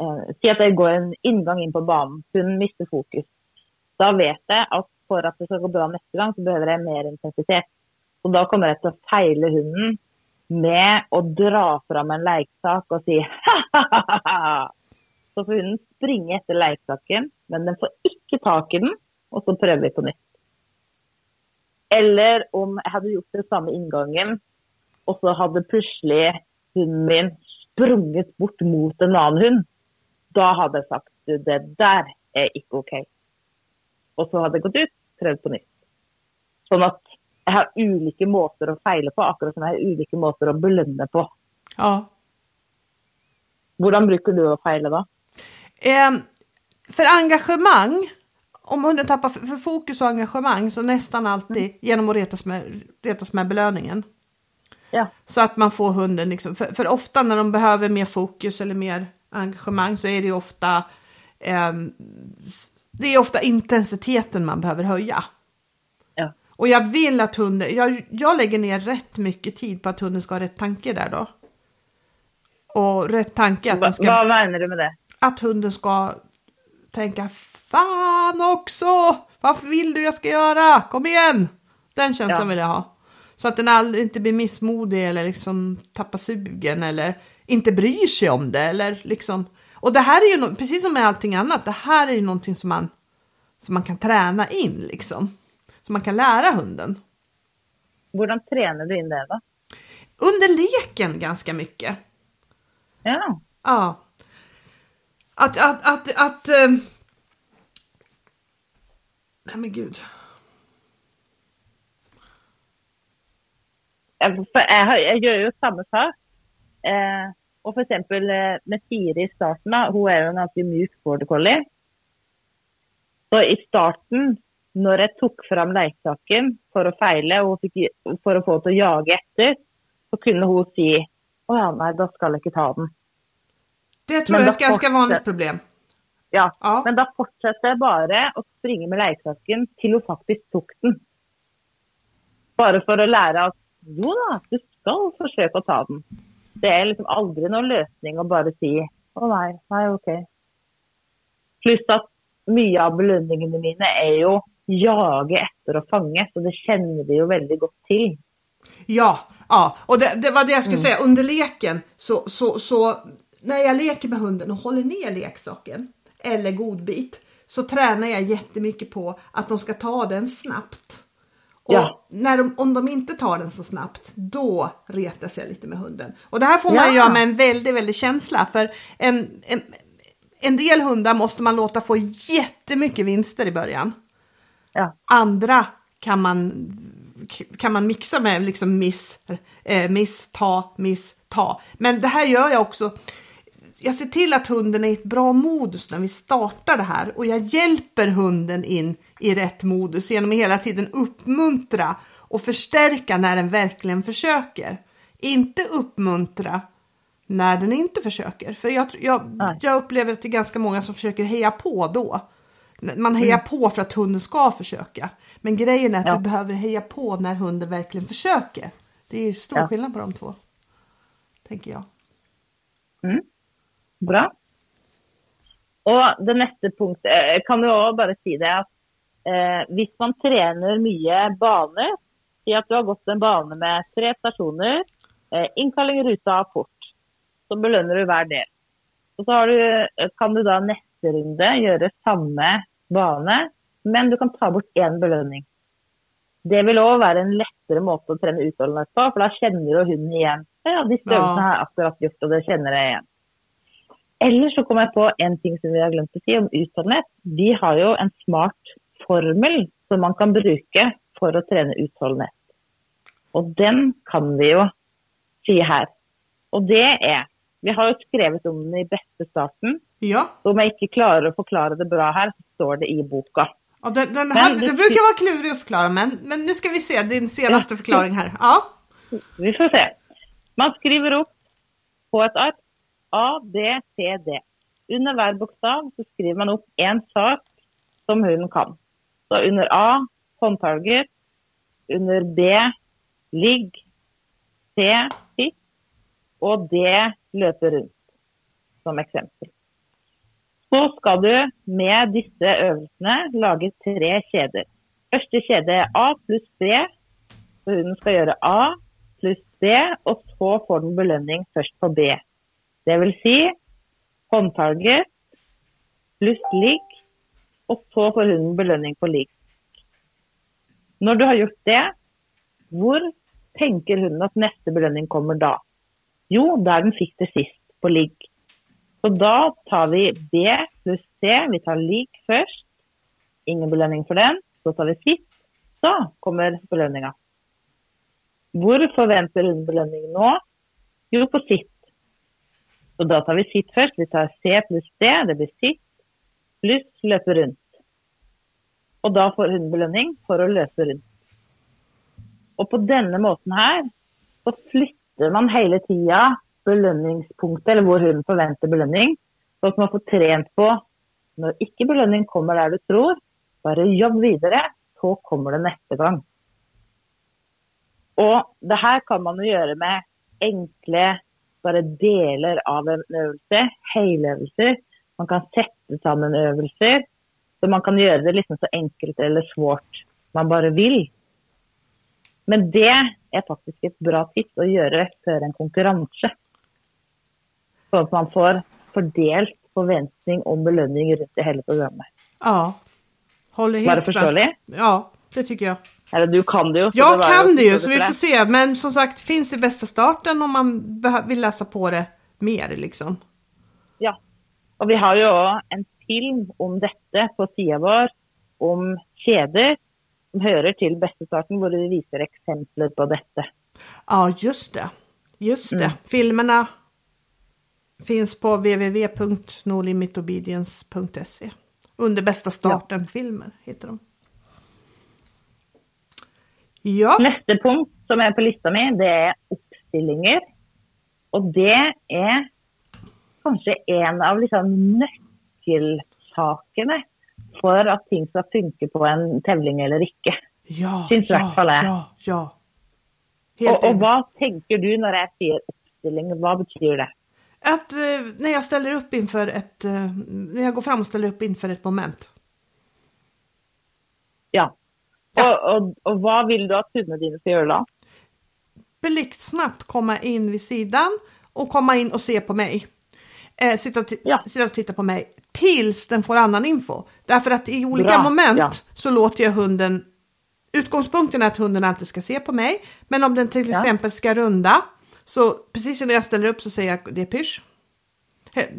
eh, Si at jeg går en inngang inn på banen, hunden mister fokus. Da vet jeg at for at det skal gå bra neste gang, så behøver jeg mer intensitet. Så da kommer jeg til å feile hunden med å dra fram en leiksak og si ha-ha-ha. Så får hunden springe etter leiksaken, men den får ikke tak i den, og så prøver vi på nytt. Eller om jeg hadde gjort det samme inngangen, og så hadde plutselig hunden min sprunget bort mot en annen hund. Da hadde jeg sagt du, det der er ikke OK. Og så hadde jeg gått ut, prøvd på nytt. Sånn at jeg har ulike måter å feile på, akkurat som jeg har ulike måter å belønne på. Ja. Hvordan bruker du å feile da? Eh, för engagemang, om hunden tappar för, för fokus och engagemang så nästan alltid genom att retas med, retas med belöningen. Ja. Så att man får hunden, liksom, för, för ofta när de behöver mer fokus eller mer engagemang så är det ofta, ehm, det är ofta intensiteten man behöver höja. Ja. Och jag vill att hunden, jag, jag lägger ner rätt mycket tid på att hunden ska ha rätt tanke där då. Och rätt tanke att den ska hva mener du med det? Att hunden ska tänka fan också, varför vill du jag ska göra, kom igen. Den känslan Ja. vill jag ha. Så att den aldrig inte blir missmodig eller liksom tappar sugen eller inte bryr sig om det eller liksom. Och det här är ju no- precis som med allting annat, det här är ju någonting som man, som man kan träna in liksom. Som man kan lära hunden. Hvordan trener du inn det, da? Under leken ganska mycket. Ja. Ja. Att, att, att, att... eh, Nej men gud. Jeg- For jeg, har, jeg gjør jo samme sak. Eh, og for eh, med Siri i starten, da, hun er jo en ganske myk border collie. Så i starten, når jeg tok fram lekesaken for å feile og fikk, for å få henne til å jage etter, så kunne hun si å ja, nei, da skal jeg ikke ta den. Det tror Men jag är då ett ganska vanligt problem. Ja, Ja. Men da fortsetter jeg bare å springe med lekesaken til hun faktisk tok den. Bare for å lære at jo da, du skal forsøke å ta den. Det er liksom aldri noen løsning å bare si å nei, nei, OK. Pluss at mye av belønningene mine er jo jage etter å fange, så det kjenner vi jo veldig godt til. Ja, ja. och det, det var det jag skulle säga. Under leken så, så, så när jag leker med hunden och håller ner leksaken eller godbit så tränar jag jättemycket på att de ska ta den snabbt. Och Ja. när de, om de inte tar den så snabbt, då retas jag lite med hunden. Och det här får man Ja. göra med en väldigt, väldigt känsla. För en, en, en del hundar måste man låta få jättemycket vinster i början. Ja. Andra kan man, kan man mixa med liksom miss, eh, miss, ta, miss, ta. Men det här gör jag också. Jag ser till att hunden är i ett bra modus när vi startar det här och jag hjälper hunden in i rätt modus genom att hela tiden uppmuntra och förstärka när den verkligen försöker. Inte uppmuntra när den inte försöker. För jag, jag, jag upplever att det är ganska många som försöker heja på då. Man hejar på för att hunden ska försöka. Men grejen är att Ja. du behöver heja på när hunden verkligen försöker. Det är stor Ja. skillnad på de två. Tänker jag. Bra. Og det neste punktet Jeg kan jo også bare si det at eh, hvis man trener mye bane Si at du har gått en bane med tre stasjoner, eh, innkalling, ruta port. Så belønner du hver del. Og så har du, kan du da neste runde gjøre samme bane, men du kan ta bort én belønning. Det vil òg være en lettere måte å trene utholdenhet på, for da kjenner jo hunden igjen. Ja, disse øvelsene har jeg akkurat gjort, og det kjenner jeg igjen. Eller så kom jeg på en ting som vi har glemt å si om utholdenhet. De har jo en smart formel som man kan bruke for å trene utholdenhet. Og den kan vi jo si her. Og det er Vi har jo skrevet om den i beste starten. Ja. Så om jeg ikke klarer å forklare det bra her, så står det i boka. Ja, den, den här, Men det- det brukar vara klurigt att förklara men, men nu ska vi se din senaste förklaring här. Ja. Vi får se. Man skriver opp på et ark A, B, C, D. Under hver bokstav så skriver man opp én sak som hunden kan. Så under A håndtager, under B ligg, C sitt og D løper rundt, som eksempel. Så skal du med disse øvelsene lage tre kjeder. Første kjede er A pluss B, så hunden skal gjøre A pluss B, og så får den belønning først på B. Det vil si håndtaget pluss lik, og så får hunden belønning på lik. Når du har gjort det, hvor tenker hunden at neste belønning kommer da? Jo, der den fikk det sist, på ligg. Så da tar vi B pluss C. Vi tar lik først. Ingen belønning for den. Så tar vi sitt. Så kommer belønninga. Hvor forventer hunden belønning nå? Jo, på sitt. Så då tar vi sitt först. Vi tar C plus D. Det blir sitt Plus löpa runt. Och då får hon belöning för att löpa runt. Och på denna måten här så flyttar man hela tiden belöningspunkten, eller var hon förväntar belöning, så att man får tränat på när inte belöning kommer där du tror, bara jobb vidare, så kommer det nästa gång. Och det här kan man ju göra med enkla, bare deler av en øvelse, heløvelser. Man kan sette sammen øvelser. Så man kan gjøre det liksom så enkelt eller svårt man bare vil. Men det er faktisk et bra tips å gjøre før en konkurranse. Sånn at man får fordelt forventning om belønning rundt i hele programmet. Ja. Håller helt Var det förståeligt? Ja, det tycker jag. Eller du kan det ju. Jag var kan det ju så vi får se. Men som sagt finns i bästa starten om man vill läsa på det mer liksom. Ja. Og vi har jo òg en film om dette på sida vår, om kjeder som hører til bestestarten, hvor vi viser eksempler på dette. Ja, just det. Just det. Mm. Filmerna finns på www.nolimitobedience.se. Under bästa starten filmer heter de. Ja, Neste punkt som er på lista mi, det er oppstillinger. Og det er kanskje en av liksom nøkkelsakene for at ting skal funke på en tevling eller ikke. ja, Syns i ja, hvert fall jeg. ja, ja. Helt Og, og hva tenker du når jeg sier oppstilling? Hva betyr det? Att eh, när jag ställer upp inför ett, eh, när jag går fram och ställer upp inför ett moment. Ja. Ja. Og, og, og hva vil du at hundene dine skal gjøre da? blixtsnabbt komma in vid sidan och komma in och se på mig. Eh, sitta, och Ja. sitta och titta på mig tills den får annan info. Därför att i olika Bra, moment ja. så låter jag hunden Utgångspunkten är att hunden alltid ska se på mig. Men om den till exempel ska runda så precis när jag ställer upp så säger jag det är pysch.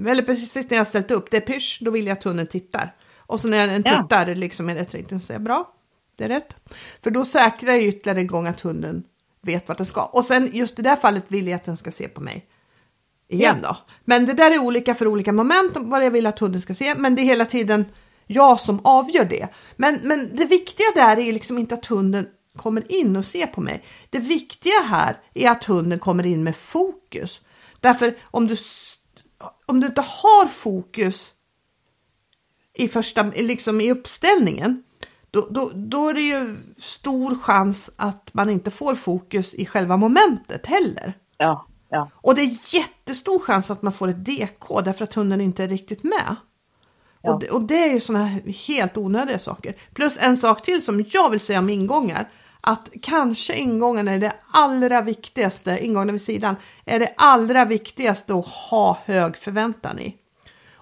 Eller precis när jag ställt upp det är pysch, då vill jag att hunden tittar. Och så när den tittar liksom i rätt riktning så säger jag bra, det är rätt. För då säkrar jag ytterligare en gång att hunden vet vart den ska. Och sen just i det här fallet vill jag att den ska se på mig. Igen då. Men det där är olika för olika moment vad jag vill att hunden ska se. Men det är hela tiden jag som avgör det. Men, men det viktiga där är liksom inte att hunden kommer in och ser på mig. Det viktiga här är att hunden kommer in med fokus. Därför om du, om du inte har fokus i första, liksom i uppställningen, då, då, då är det ju stor chans att man inte får fokus i själva momentet heller. Ja. ja. Och det är jättestor chans att man får ett DK därför att hunden inte är riktigt med. Ja. Och, det, och det är ju sådana helt onödiga saker. Plus en sak till som jag vill säga om ingångar. Att kanske ingångarna är det allra viktigaste, ingångarna vid sidan, är det allra viktigaste att ha hög förväntan i.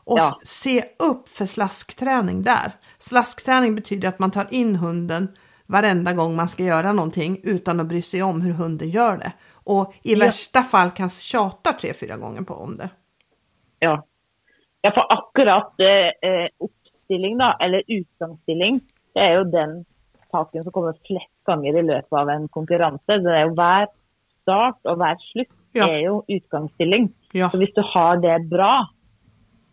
Och Ja. se upp för slaskträning där. Slaskträning betyder att man tar in hunden varenda gång man ska göra någonting utan att bry sig om hur hunden gör det. Och i Ja. värsta fall kanske tjatar tre, fyra gånger på om det. Ja. ja, for akkurat eh, eh, oppstilling, da, eller utgangsstilling, det er jo den saken som kommer flest ganger i løpet av en konkurranse. Det er jo hver start og hver slutt Ja. er jo utgangsstilling. Ja, Så hvis du har det bra,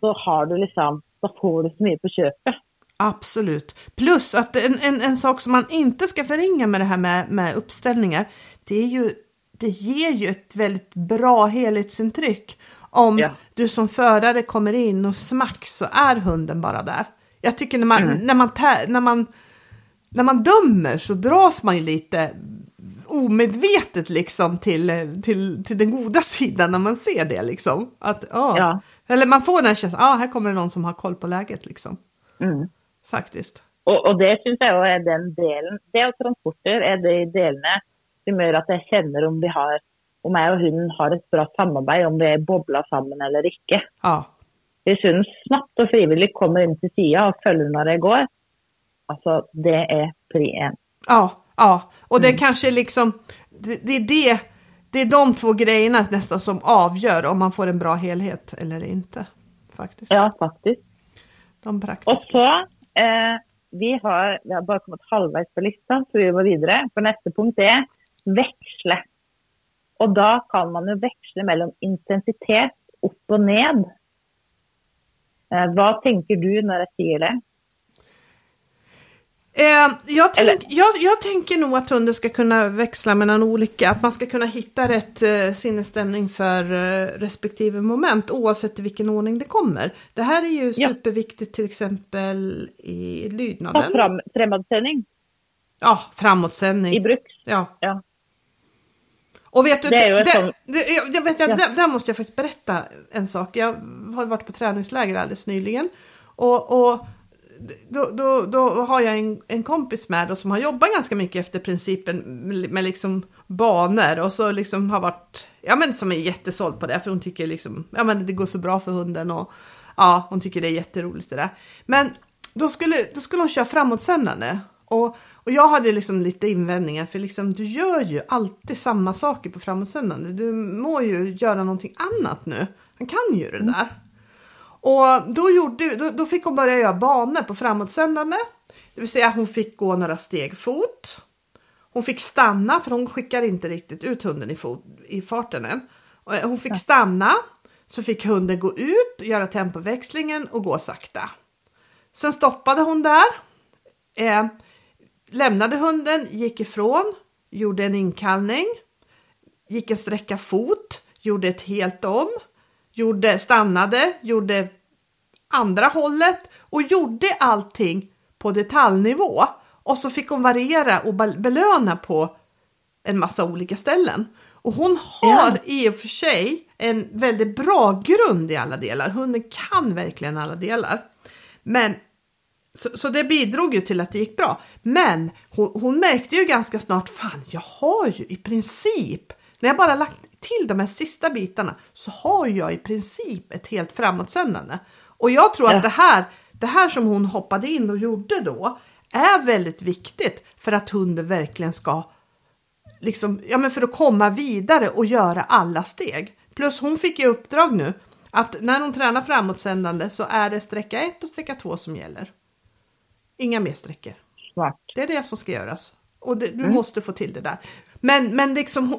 så har du liksom, da får du så mye på kjøpet. absolut. Plus att en, en, en sak som man inte ska förringa med det här med, med uppställningar, det är ju, det ger ju ett väldigt bra helhetsintryck. Om Ja. du som förare kommer in och smack så är hunden bara där. Jag tycker när man, Mm. när man, när man, när man dömer så dras man ju lite omedvetet liksom till, till, till den goda sidan när man ser det liksom. Att, ja. Ja. Eller man får den känslan, ja här kommer det någon som har koll på läget liksom. Mm. Faktiskt. Og, og det syns jo er den delen Det og transporter er de delene som gjør at jeg kjenner om vi har om jeg og hunden har et bra samarbeid, om vi er bobla sammen eller ikke. Ja, Hvis hunden snapt og frivillig kommer inn til sida og følger når jeg går, altså det er pri én. ja, ja. Och det kanske liksom, det, det är det, det är de två grejerna nästan som avgör om man får en bra helhet eller inte. Faktiskt. Ja, faktisk. De praktiska. så eh, vi, har, vi har bare kommet halvveis på lista, så vi må videre. For neste punkt er veksle. Og da kan man jo veksle mellom intensitet opp og ned. Eh, hva tenker du når jeg sier det? Eh, jag, tänk, jag, jag tänker nog att hunden ska kunna växla mellan olika, att man ska kunna hitta rätt eh, sinnesstämning för eh, respektive moment oavsett i vilken ordning det kommer. Det här är ju Ja. superviktigt till exempel i lydnaden. fram, fremadsending Ja, framåtsändning. i bruks. Ja. Ja. Och vet du, Det är vet, jag, Ja. där, där måste jag faktiskt berätta en sak. Jag har varit på träningsläger alldeles nyligen. Och, och då, då, då har jag en, en kompis med då, som har jobbat ganska mycket efter principen med, med liksom banor och så liksom har varit, ja men som är jättesåld på det för hon tycker liksom, ja men det går så bra för hunden och ja, hon tycker det är jätteroligt det där. Men då skulle, då skulle hon köra framåtsändande och, och jag hade liksom lite invändningar för liksom du gör ju alltid samma saker på framåtsändande. Du må ju göra någonting annat nu. Han kan ju det där. Och då, gjorde, då, då fick hon börja göra banor på framåtsändande. Det vill säga hon fick gå några steg fot. Hon fick stanna för hon skickar inte riktigt ut hunden i, fot, i farten än. Och Hon fick stanna. Så fick hunden gå ut, göra tempoväxlingen och gå sakta. Sen stoppade hon där. Eh, lämnade hunden, gick ifrån, gjorde en inkallning. Gick en sträcka fot, gjorde ett helt om. Gjorde, stannade, gjorde andra hållet och gjorde allting på detaljnivå. Och så fick hon variera och bel- belöna på en massa olika ställen. Och hon har Ja. i och för sig en väldigt bra grund i alla delar. Hunden kan verkligen alla delar. Men så, så det bidrog ju till att det gick bra. Men hon, hon märkte ju ganska snart, fan jag har ju i princip, när jag bara lagt till de här sista bitarna så har jag i princip ett helt framåtsändande. Och jag tror Ja. att det här, det här som hon hoppade in och gjorde då är väldigt viktigt för att hunden verkligen ska liksom, ja men för att komma vidare och göra alla steg. Plus hon fick ju uppdrag nu att när hon tränar framåtsändande så är det sträcka 1 och sträcka 2 som gäller. Inga mer sträckor. Det är det som ska göras. Och det, du måste få till det där. Men, men liksom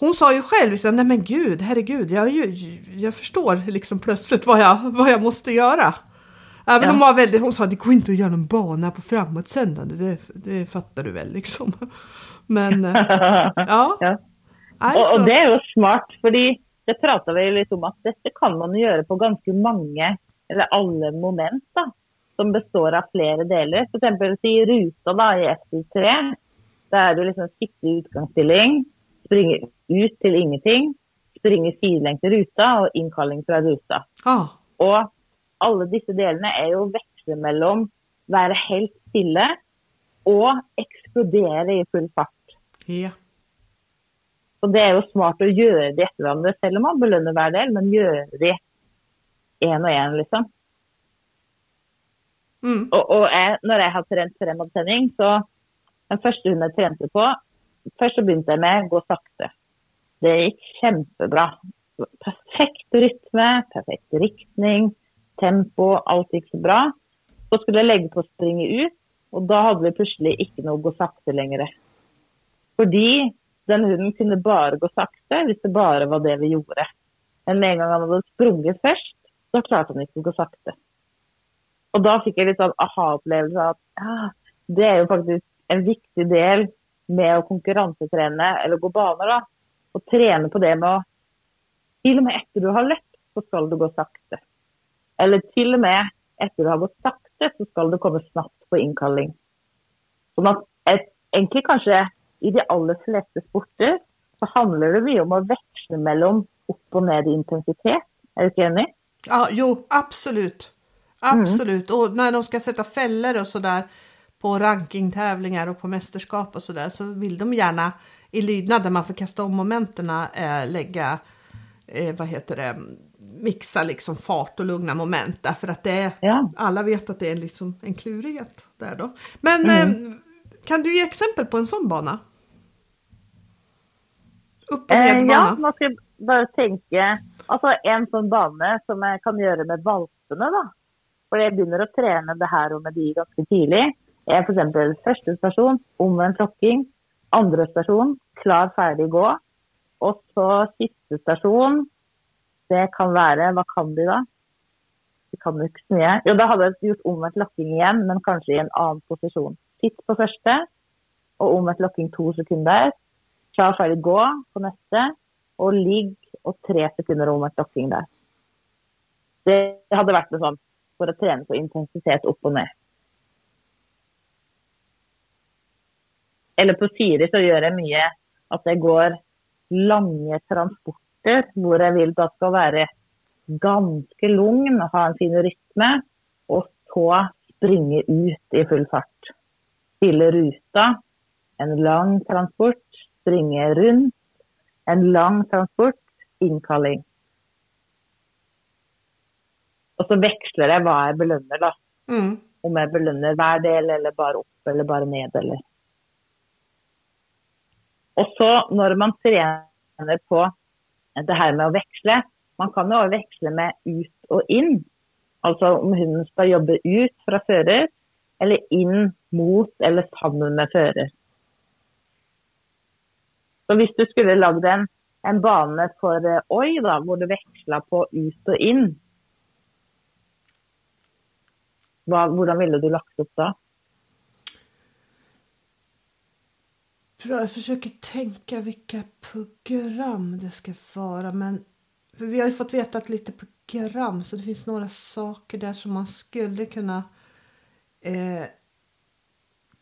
hon, sa ju själv, liksom, nej men gud, herregud, jag, är ju, jag förstår liksom plötsligt vad jag, vad jag måste göra. Även Ja. om hon var väldigt, hon sa det går inte att göra en bana på framåtsändande, det, det fattar du väl liksom. Men eh, ja, Ja. nej, Og, så- og det er jo smart, fordi det prata vi litt om at dette kan man gjøre på ganske mange, eller alle moment, da, som består av flere deler. For eksempel si ruta da, i FD3. Da er du liksom i utgangsstilling, springe ut til ingenting, springe sidelengs i ruta og innkalling fra ruta. ja, Og alle disse delene er jo veksle mellom være helt stille og eksplodere i full fart. ja, Så det er jo smart å gjøre de etter hverandre, selv om man belønner hver del, men gjøre de én og én, liksom. Mm. Og, og jeg, når jeg har trent fremovertenning, så den første hunden jeg trente på Først så begynte jeg med att gå sakte. Det gikk kjempebra. Perfekt rytme, perfekt riktning, tempo, alt gikk så bra. Så skulle jeg legge på å springe ut, og da hadde vi plutselig ikke noe gå sakte lenger. Fordi den hunden kunne bare gå sakte hvis det bare var det vi gjorde. Men med en gang han hadde sprunget først, då klarte han ikke å gå sakte. Og da fikk jeg litt sånn aha-opplevelse av at ja, ah, det er jo faktisk en viktig del med å konkurransetrene eller gå baner. da. Og trene på det med å Til og med etter du har løpt, så skal du gå sakte. Eller til og med etter du har gått sakte, så skal du komme snabbt på innkalling. Sånn at et, egentlig kanskje i de aller fleste sporter så handler det mye om å veksle mellom opp och ned i intensitet. Är du inte enig? Ja, jo, absolut. Absolut. Mm. Och när de ska sätta fällor och sådär på rankingtävlingar och på mästerskap och sådär så vill de gärna i lydnad där man får kasta om momenten eh, lägga, eh, vad heter det, mixa liksom fart och lugna moment därför att det är, ja. alla vet att det är liksom en klurighet där då. Men mm. eh, kan du ge exempel på en sån bana? Upp och ned bana? ja, man ska bara tänka, alltså en sån bana som jag kan göra med valparna då. För jag börjar att träna det här och med de ganska tidigt er f.eks. første stasjon omvendt tråkking, andre stasjon klar, ferdig, gå. Og så siste stasjon, det kan være Hva kan de da? De kan jo ikke så mye. Jo, da hadde jeg gjort omvendt lokking igjen, men kanskje i en annen posisjon. Sitt på første, og omvendt lokking to sekunder. Klar, ferdig, gå på neste. Og ligg og tre sekunder omvendt lokking der. Det hadde vært noe sånn for å trene på intensitet opp og ned. Eller på Siri så gjør jeg mye at jeg går lange transporter hvor jeg vil det skal være ganske lugn ha en fin rytme. Og så springe ut i full fart. Stille ruta. En lang transport. Springe rundt. En lang transport. Innkalling. Og så veksler jeg hva jeg belønner, da. Mm. Om jeg belønner hver del, eller bare opp eller bare ned, eller och så när man tränar på det här med att växla, man kan ju också växla med ut och in. Alltså om hunden ska jobba ut från förare eller in mot eller samman med förare. Så om du skulle lagd en, en, bana för eh, oj då, där du växlar på ut och in, hur skulle ville du lagt upp då? Jag försöker tänka vilka program det ska vara men vi har ju fått veta att lite program så det finns några saker där som man skulle kunna eh,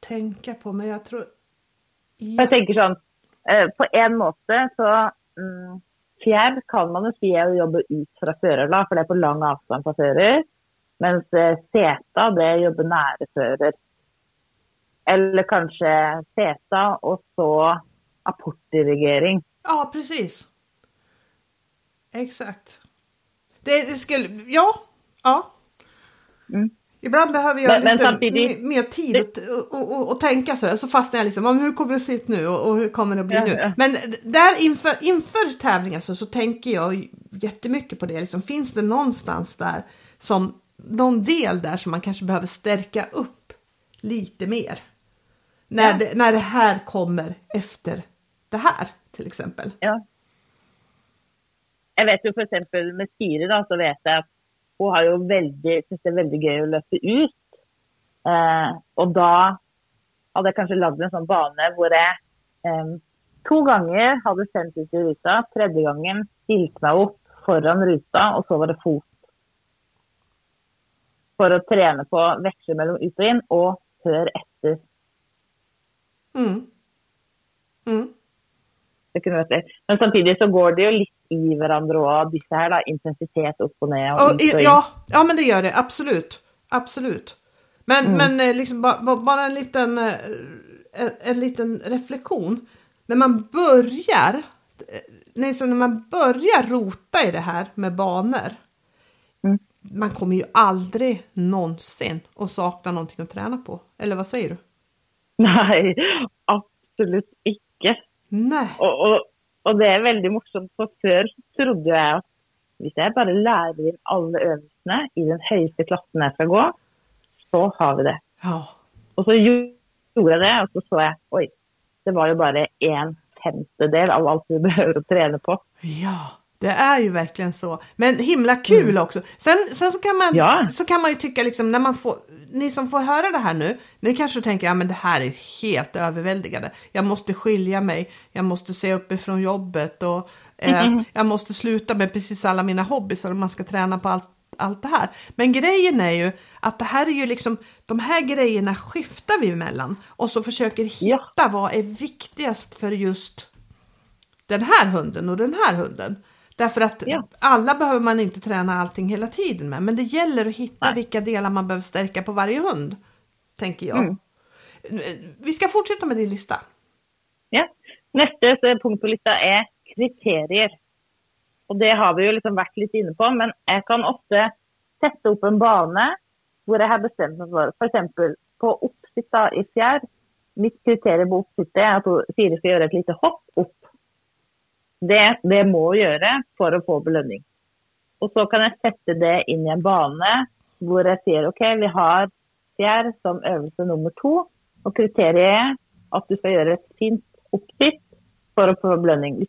tänka på men jag tror... Jag, Jag tänker så eh, på en måte så mm, fjärr kan man ju säga att jobba ut från förare för det är på lång avstånd från förare. Medan eh, seta det är jobba nära förare. Eller kanske CETA och så apportdirigering. Ja, precis. Exakt. Det, det skulle, ja, ja. Mm. Ibland behöver jag men, lite men mer tid att och, och, och, tänka så så fastnar jag liksom, hur kommer det se ut nu och, och hur kommer det att bli ja, nu? Ja. Men där inför, inför tävlingen så, så tänker jag jättemycket på det, liksom, finns det någonstans där som någon del där som man kanske behöver stärka upp lite mer? När, ja. det, när det här kommer efter det här till exempel. Ja. Jag vet ju för exempel med Siri då, så vet jag att hon har ju väldigt, det är väldigt kul att löpa ut. Eh, och då hade jag kanske lagt en sån bana där jag eh, två gånger hade sänt ut i ruta, tredje gången stilt mig upp föran ruta och så var det fot. För att träna på växla mellan ut och in och hör efter Mm. Mm. Det kunne vært det. Men samtidig så går det ju lite i varandra òg, disse her, da. Intensitet upp och ner. Och, och ja, ja, men det gör det absolut. Absolut. Men, mm. men eh, liksom bara, bara en liten, eh, en, en, liten reflektion. När man börjar, liksom när man börjar rota i det här med banor. Mm. man kommer ju aldrig någonsin att sakna någonting att träna på. Eller vad säger du? Nej, absolut ikke. Nej. Og, og, og det er veldig morsomt, for før trodde jeg at hvis jeg bare lærer inn alle øvelsene i den høyeste klassen jeg skal gå, så har vi det. Ja. Og så gjorde jeg det, og så så jeg oi, det var jo bare en femtedel av alt vi behøver å trene på. Ja, det är ju verkligen så. Men himla kul också. Sen, sen så, kan man, Ja. så kan man ju tycka liksom när man får, ni som får höra det här nu, ni kanske tänker ja men det här är helt överväldigande. Jag måste skilja mig, jag måste se upp ifrån jobbet och eh, jag måste sluta med precis alla mina hobbys om man ska träna på allt, allt det här. Men grejen är ju att det här är ju liksom, de här grejerna skiftar vi emellan och så försöker hitta Ja. vad är viktigast för just den här hunden och den här hunden. Därför att Ja. alla behöver man inte träna allting hela tiden med. Men det gäller att hitta Nej. vilka delar man behöver stärka på varje hund. Tänker jag. Mm. Vi ska fortsätta med din lista. Ja. Så punkt på lista er kriterier. Og det har vi jo liksom vært litt inne på, men jeg kan ofte sette opp en bane hvor jeg har bestemt meg for f.eks. på oppsitt da, i fjær. Mitt kriterium på oppsittet er at hun- Siri skal gjøre et lite hopp opp. Det, det må göra gjøre for å få belønning. Och så kan jag sätta det in i en bana där jag säger OK, vi har fjärr som övelse nummer två och kriteriet är att du ska göra ett fint uppsikt för att få belöning.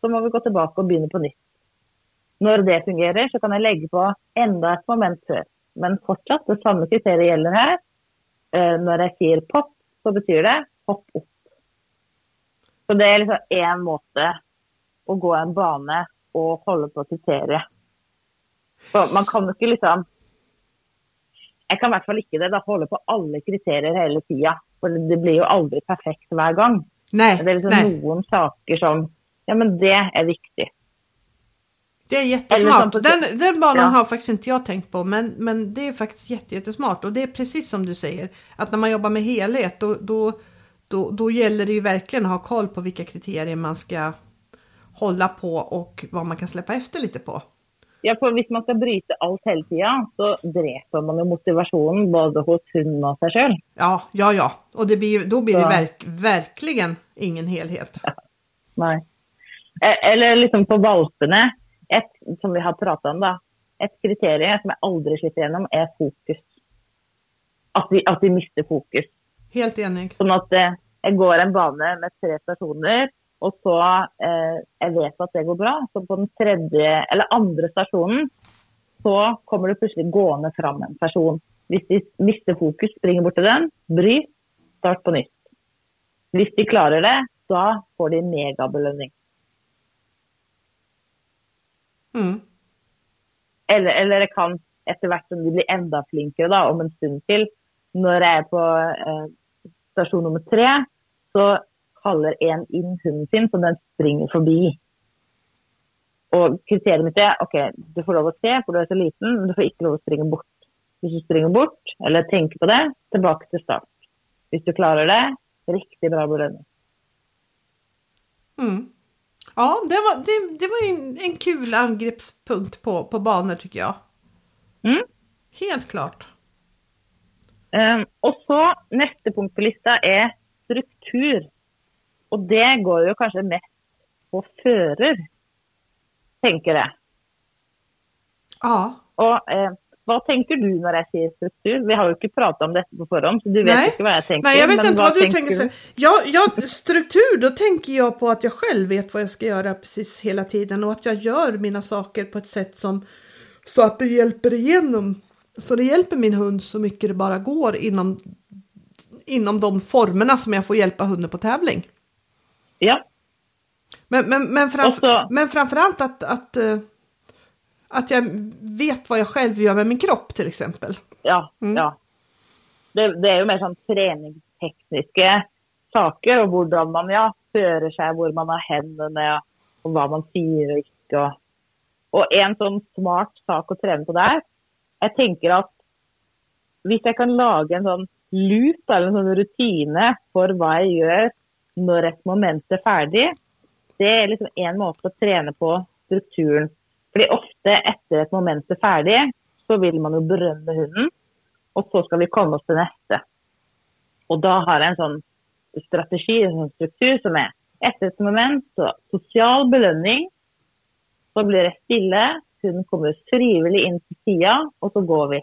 Så måste vi gå tillbaka och börja på nytt. När det fungerar så kan jag lägga på ända ett moment för. Men fortsatt, det samma kriteriet gäller här. Eh, Når jeg pop, så betyder det hopp upp. Så det er liksom én måte å gå en bane og holde på kriteriet. Så man kan ikke liksom Jeg kan i hvert fall ikke det, da holde på alle kriterier hele tida. For det blir jo aldri perfekt hver gang. Nej, Det er liksom nej. noen saker som Ja, men det är viktigt. det är jättesmart. Den, den banan Ja. har faktiskt inte jag tänkt på. Men, men det är faktiskt jätte, jättesmart. Och det är precis som du säger. Att när man jobbar med helhet då, då, då, då gäller det ju verkligen att ha koll på vilka kriterier man ska hålla på och vad man kan släppa efter lite på. Ja, for Hvis man skal bryte alt hele tida, så dreper man jo motivasjonen både hos hunden og seg sjøl. Ja, ja, ja. Och det blir, ju- då blir det Ja. verk, verkligen ingen helhet. Nei. Eh, Eller liksom på valpene, et, som vi har prata om, da. Et kriterium som jeg aldri slipper gjennom, er fokus. At de, at de mister fokus. Helt enig. Sånn at eh, jeg går en bane med tre stasjoner, og så eh, jeg vet at det går bra. Så på den tredje eller andre stasjonen så kommer det plutselig gående fram en person. Hvis de mister fokus, springer bort til den, bryt, start på nytt. Hvis de klarer det, da får de megabelønning. Mm. Eller, eller det kan etter hvert som de blir enda flinkere da, om en stund til. Når jeg er på eh, stasjon nummer tre, så kaller en inn hunden sin, så den springer forbi. Og kriteriet mitt er ok, du får lov å se, for du er så liten, men du får ikke lov å springe bort. Hvis du springer bort, eller tenker på det, tilbake til start. Hvis du klarer det, riktig bra belønning. Mm. Ja, det var, det, det var en, en kul angreppspunkt på, på banor tycker jag. Mm? Helt klart. Um, og så neste punkt på lista er struktur. Og det går jo kanskje mest på fører, tenker jeg. Ja, Og eh, hva tenker du når jeg sier struktur? Vi har jo ikke prata om dette på forhånd, så du vet Nej. ikke hva jeg tenker. Nej, jag vet inte hva vad du tänker. säga. Ja, ja, struktur, då tänker jag på att jag själv vet vad jag ska göra precis hela tiden och att jag gör mina saker på ett sätt som så att det hjälper igenom. Så det hjälper min hund så mycket det bara går inom, inom de formerna som jag får hjälpa hunden på tävling. Ja. Men, men, men, framf Och så- men framförallt att, att, eh, att jag vet vad jag själv gör med min kropp till exempel. Ja. Mm. ja. Det, det er jo mer sånn treningstekniske saker, og hvordan man ja, fører seg, hvor man har hendene, og hva man og ikke. Og, og en sånn smart sak å trene på der, jeg tenker at hvis jeg kan lage en sånn loop, eller en sånn rutine for hva jeg gjør når et moment er ferdig, det er liksom en måte å trene på strukturen. För ofta efter ett moment är färdigt så vill man ju berömma hunden och så ska vi komma oss till nästa. Och då har jag en sån strategi, en sån struktur som är efter ett moment så social belöning, så blir det stilla, hunden kommer frivilligt in till sidan och så går vi.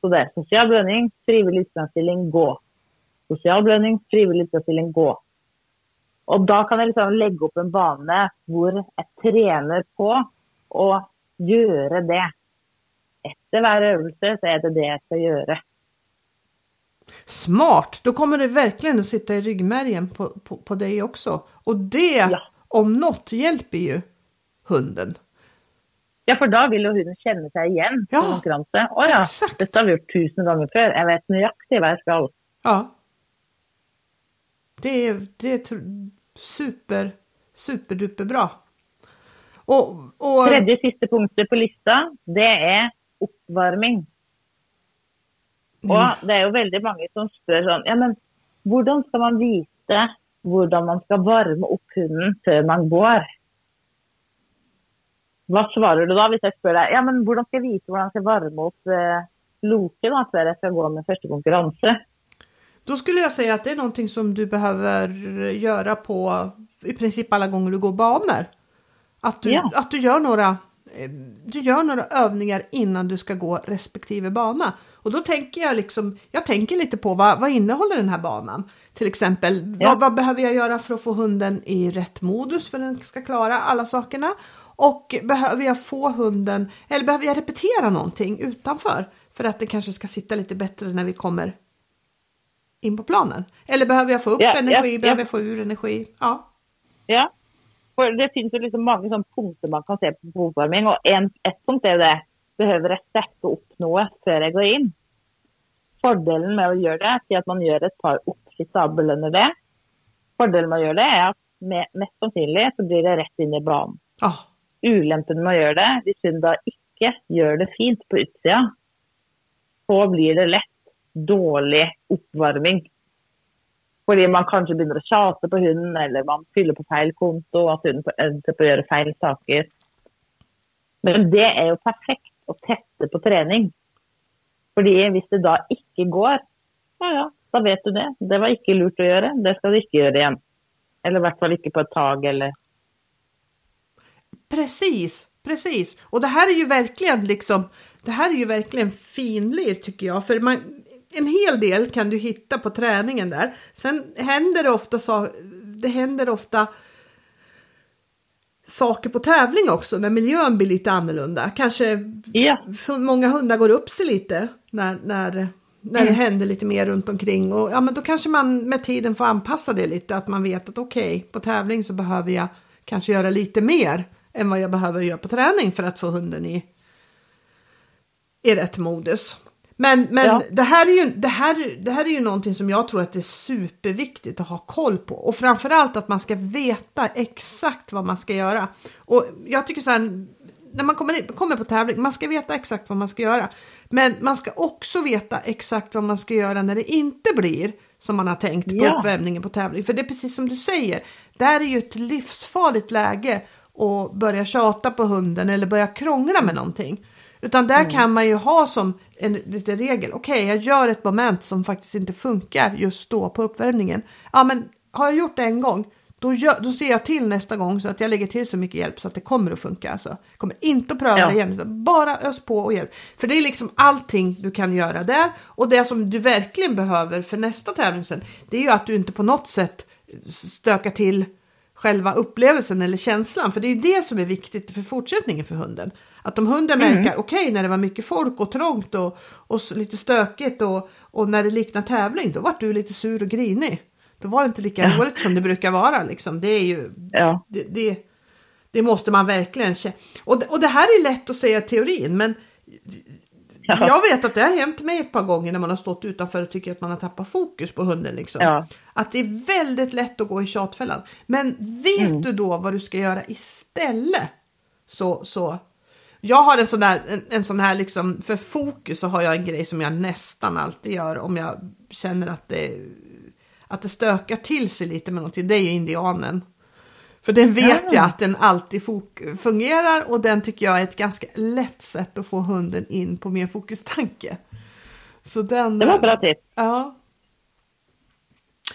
Så det är social belöning, frivillig utgangsstilling, gå. Social belöning, frivillig utgangsstilling, gå. Och då kan jag liksom lägga upp en bana där jag tränar på att göra det. Efter varje övelse så är det det jag ska göra. Smart! Då kommer det verkligen att sitta i ryggmärgen på, på, på dig också. Och det ja. om något hjälper ju hunden. Ja, för då vill ju hunden känna sig igen ja, konkurrensen. Åh ja, exakt. detta har vi gjort tusen gånger förr. Jag vet nöjaktigt vad jag ska. Ja. Det är, det är super, superduper bra. Och, och... Tredje sista punkten på listan, det är uppvärmning. Mm. Och det är ju väldigt många som frågar ja men hur ska man veta hur man ska värma upp hunden för man går? Vad svarar du då om jag frågar dig, ja men hur ska jag veta hur jag ska värma upp eh, Loke då för jag ska gå med första konkurrensen? Då skulle jag säga att det är någonting som du behöver göra på i princip alla gånger du går banor. Att du, ja. att du gör några du gör några övningar innan du ska gå respektive bana. Och då tänker jag liksom, jag tänker lite på vad, vad innehåller den här banan? Till exempel, ja. vad, vad, behöver jag göra för att få hunden i rätt modus för att den ska klara alla sakerna? Och behöver jag få hunden, eller behöver jag repetera någonting utanför för att det kanske ska sitta lite bättre när vi kommer in på planen? Eller behöver jag få upp ja, energi, ja, behöver jag få ur energi? Ja. Ja, för det finns ju liksom många sådana punkter man kan se på provvärmning och en, ett sånt är det behöver jag sätta upp något för jag går in. Fördelen med att göra det är att man gör ett par uppsitt och belönar det. Fördelen med att göra det är att mest sannolikt så blir det rätt in i banan. Oh. Ulempen med att göra det, om hon då inte gör det fint på utsidan, så blir det lätt dålig uppvärmning. För man kanske börjar tjata på hunden, eller man fyller på fel konto, att hunden ender på eh, typ att göra fel saker. Men det är ju perfekt att testa på träning. För om det då inte går, ja ja, då vet du det. Det var inte lurt att göra, det ska du inte göra igen. Eller i alla fall inte på ett tag eller... Precis, precis. Och det här är ju verkligen liksom, det här är ju verkligen finlir tycker jag. För man, en hel del kan du hitta på träningen där. Sen händer det ofta så, det händer ofta saker på tävling också när miljön blir lite annorlunda. Kanske för många hundar går upp sig lite när, när, när mm. det händer lite mer runt omkring och ja men då kanske man med tiden får anpassa det lite att man vet att okej okay, på tävling så behöver jag kanske göra lite mer än vad jag behöver göra på träning för att få hunden i, i rätt modus. Men, men ja. det, här är ju, det, här, det här är ju någonting som jag tror att det är superviktigt att ha koll på och framförallt att man ska veta exakt vad man ska göra. Och jag tycker så här, när man kommer, kommer på tävling, man ska veta exakt vad man ska göra. Men man ska också veta exakt vad man ska göra när det inte blir som man har tänkt på ja. uppvärmningen på tävling. För det är precis som du säger, det här är ju ett livsfarligt läge att börja tjata på hunden eller börja krångla med någonting. Utan där mm. kan man ju ha som en liten regel. Okej, okay, jag gör ett moment som faktiskt inte funkar just då på uppvärmningen. Ja, men har jag gjort det en gång, då, gör, då ser jag till nästa gång så att jag lägger till så mycket hjälp så att det kommer att funka. Alltså. Kommer inte att pröva ja. det igen, utan bara ös på och hjälp. För det är liksom allting du kan göra där. Och det som du verkligen behöver för nästa tävling sen, det är ju att du inte på något sätt stökar till själva upplevelsen eller känslan. För det är det som är viktigt för fortsättningen för hunden. Att om hunden mm. märker, okej okay, när det var mycket folk och trångt och, och lite stökigt och, och när det liknar tävling, då var du lite sur och grinig. Då var det inte lika ja. roligt som det brukar vara liksom. Det är ju, ja. det, det, det måste man verkligen känna. Och, och det här är lätt att säga teorin, men Ja. Jag vet att det har hänt mig ett par gånger när man har stått utanför och tycker att man har tappat fokus på hunden. Liksom. Ja. Att det är väldigt lätt att gå i tjatfällan. Men vet mm. du då vad du ska göra istället? Så, så jag har en sån där, en, en, sån här liksom, för fokus så har jag en grej som jag nästan alltid gör om jag känner att det, att det stökar till sig lite med någonting. Det är ju indianen. För den vet Ja. jag att den alltid fungerar och den tycker jag är ett ganska lätt sätt att få hunden in på min fokustanke. Så den... Det var bra tips. Ja.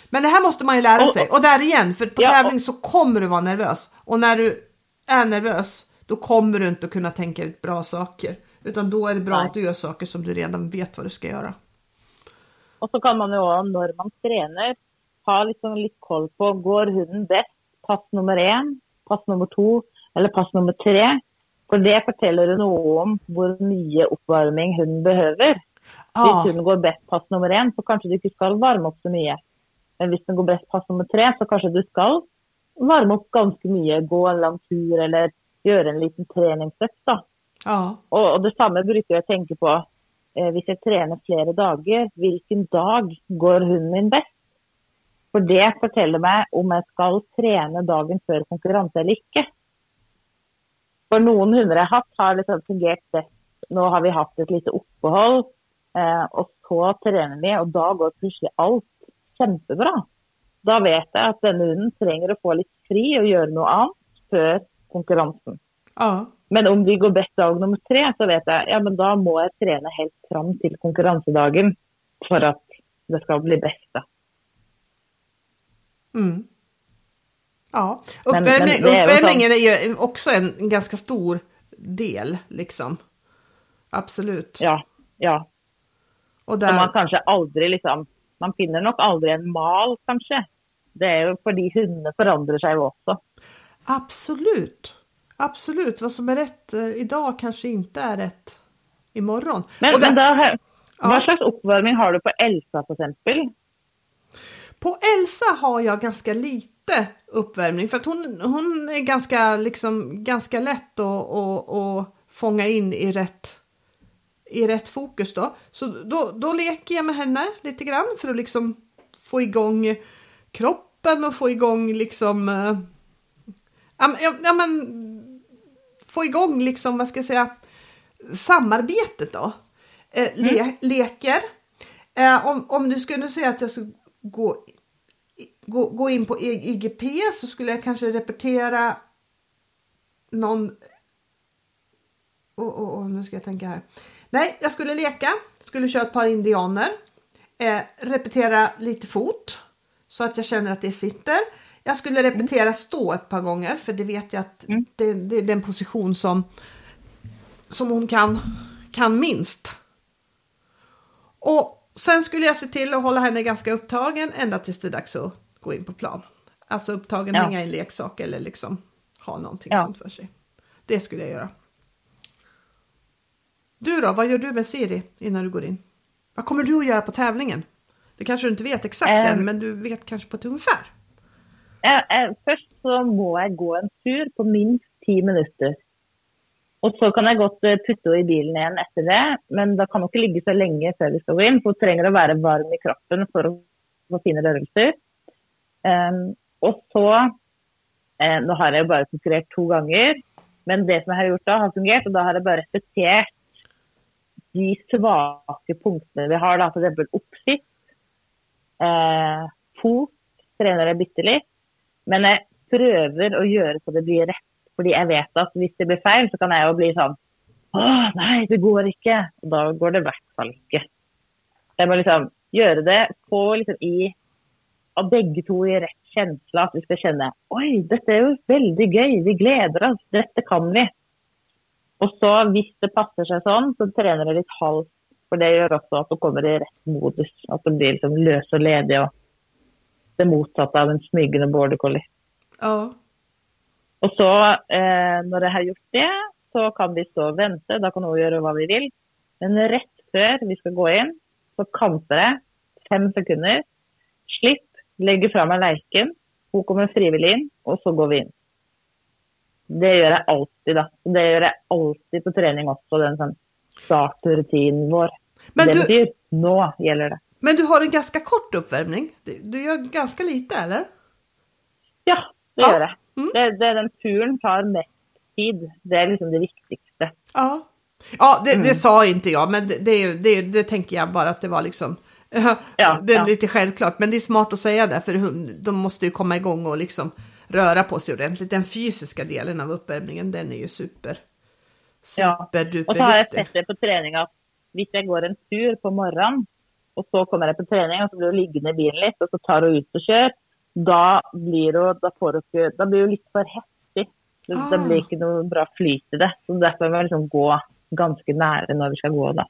Men det här måste man ju lära Och- sig. Och där igen, för på Ja, tävling så kommer du vara nervös. Och när du är nervös, då kommer du inte att kunna tänka ut bra saker. Utan då är det bra Nej. att du gör saker som du redan vet vad du ska göra. Och så kan man ju också, när man tränar, ha liksom lite koll på, går hunden bäst pass nummer en, pass nummer två eller pass nummer tre? För det fortäller ju något om hur mycket uppvärmning hunden behöver. Ja, Hvis hunden går bäst pass nummer en, så kanske du inte ska värma upp så mycket. Men om den går bäst pass nummer tre, så kanske du ska värma upp ganska mycket, gå en lång tur eller göra en liten träningsøkt. da. ja, Och, och detsamma brukar jag tänka på eh, om jag tränar flera dagar. Vilken dag går hunden min bäst? För det fortäller mig om jag ska träna dagen för konkurrens eller inte. För någon hundar jag haft har liksom fungerat bäst. Nu har vi haft ett litet uppehåll eh, och så tränar vi och då går plötsligt allt jättebra. Då vet jag att den hunden tränger att få lite fri och göra något annat för konkurrensen. ja, Men om de går bäst dag nummer tre, så vet jag ja, men då må jag träna helt fram till konkurrensdagen för att det ska bli bästa. Mm. Ja, uppvärmning, men uppvärmningen är ju också en ganska stor del liksom. Absolut. Ja, ja. Och där, man kanske aldrig liksom, man finner nog aldrig en mal kanske. Det är ju för de hundarna förändrar sig också. Absolut. Absolut. Vad som är rätt eh, idag kanske inte är rätt imorgon. Men, och där, men Ja. vad slags uppvärmning har du på Elsa till exempel? På Elsa har jag ganska lite uppvärmning för att hon, hon är ganska, liksom, ganska lätt att, att, att fånga in i rätt, i rätt fokus då. Så då, då leker jag med henne lite grann för att liksom få igång kroppen och få igång liksom eh, ja, ja, men få igång liksom, vad ska jag säga, samarbetet då. Eh, le, Leker. Eh, om, om du skulle säga att jag skulle gå, gå, gå in på I- IGP så skulle jag kanske repetera någon... Oh, oh, oh, nu ska jag tänka här. Nej, jag skulle leka, skulle köra ett par indianer, eh, repetera lite fot så att jag känner att det sitter. Jag skulle repetera stå ett par gånger för det vet jag att Mm. det, det är den position som, som hon kan, kan minst. Och sen skulle jag se till att hålla henne ganska upptagen ända tills det är dags att gå in på plan. Alltså upptagen, Ja. hänga i en leksak eller liksom ha någonting Ja. sånt för sig. Det skulle jag göra. Du då, vad gör du med Siri innan du går in? Vad kommer du att göra på tävlingen? Det kanske du inte vet exakt Ehm. än, men du vet kanske på ett ungefär. Eh, eh, Först så må jag gå en tur på minst 10 minuter. Och så kan jag gott eh, putta i bilen igen efter det, men det kan inte ligga så länge innan vi ska gå in, för det behöver vara varm i kroppen för att få fina rörelser. Um, och så, eh, nu har jag bara konkurrerat två gånger, men det som jag har gjort då har fungerat och då har jag bara repeterat de svaga punkterna vi har, då, till exempel uppsikt, eh, fot, tränar jag bittelite, men jag försöker att göra så det blir rätt. För jag vet att om det blir fel så kan jag jo bli sånn Å, nej, det går inte. Og då går det i hvert fall inte. Jeg må liksom göra det, få liksom i, av bägge två i rätt känsla, att vi ska känna, oj, dette är ju väldigt gøy, vi gläder oss, detta kan vi. Och så, om det passar sig sånn, så tränar jag lite halvt. För det gör också att du kommer i rätt modus, att du blir liksom lös och ledig och det motsatta av en smygande border collie. Ja, och så eh, när jag har gjort det så kan vi stå och vänta, då kan vi göra vad vi vill. Men rätt för vi ska gå in så kantar jag fem sekunder, slipp, lägger fram en leken, hon kommer frivillig in och så går vi in. Det gör jag alltid då. Det gör jag alltid på träning också, den sån startrutinen vår. Men det du- betyder, nu gäller det. men du har en ganska kort uppvärmning. Du- Du gör ganska lite eller? Ja, det Ja. gör jag. Mm. Det, det, den turen tar mest tid. Det är liksom det viktigaste. Ja, ja det, Mm. det sa inte jag, men det, det, det, tänker jag bara att det var liksom. Ja, det är ja. lite självklart, men det är smart att säga det för de måste ju komma igång och liksom röra på sig ordentligt. Den fysiska delen av uppvärmningen, den är ju super. Ja. Och så har jag sett det på träning att om jag går en tur på morgonen och så kommer jag på träning och så blir du liggande i bilen lite och så tar du ut och kör. Då blir du, då får du, då blir du lite för häftig. Det, ah. det blir inte någon bra flyt i det. Så därför måste man liksom gå ganska nära när vi ska gå då.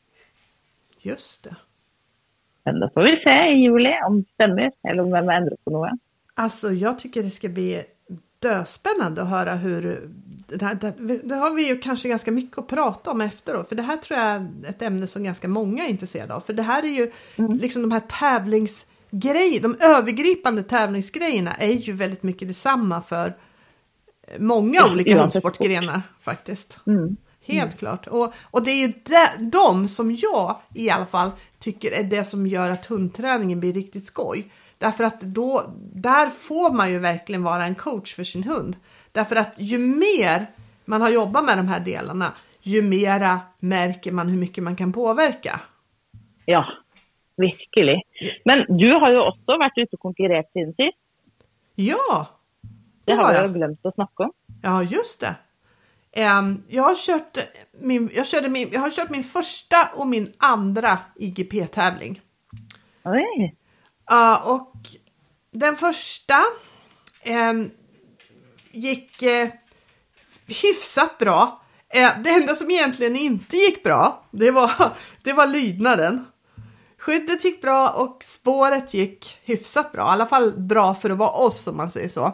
Just det. Men då får vi se i juli om det stämmer eller om vi har ändrat på något. Alltså jag tycker det ska bli döspännande att höra hur det här, det, det, har vi ju kanske ganska mycket att prata om efteråt. För det här tror jag är ett ämne som ganska många är intresserade av. För det här är ju mm. liksom de här tävlingsgrejerna, de övergripande tävlingsgrejerna är ju väldigt mycket detsamma för många olika hundsportgrenar faktiskt. Mm. Helt mm. klart. Och, och det är ju de, de som jag i alla fall tycker är det som gör att hundträningen blir riktigt skoj. Därför att då, där får man ju verkligen vara en coach för sin hund. Därför att ju mer man har jobbat med de här delarna, ju mera märker man hur mycket man kan påverka. Ja, verkligen. Men du har ju också varit ute och konkurrerat sen sist. Ja, det, det har jag glömt att snacka om. Ja, just det. Um, jag, har kört min, jag, körde min, jag har kört min första och min andra IGP-tävling. Oj. Uh, och den första um, gick uh, hyfsat bra. Uh, det enda som egentligen inte gick bra, det var, det var lydnaden. Skyddet gick bra och spåret gick hyfsat bra. I alla fall bra för att vara oss om man säger så.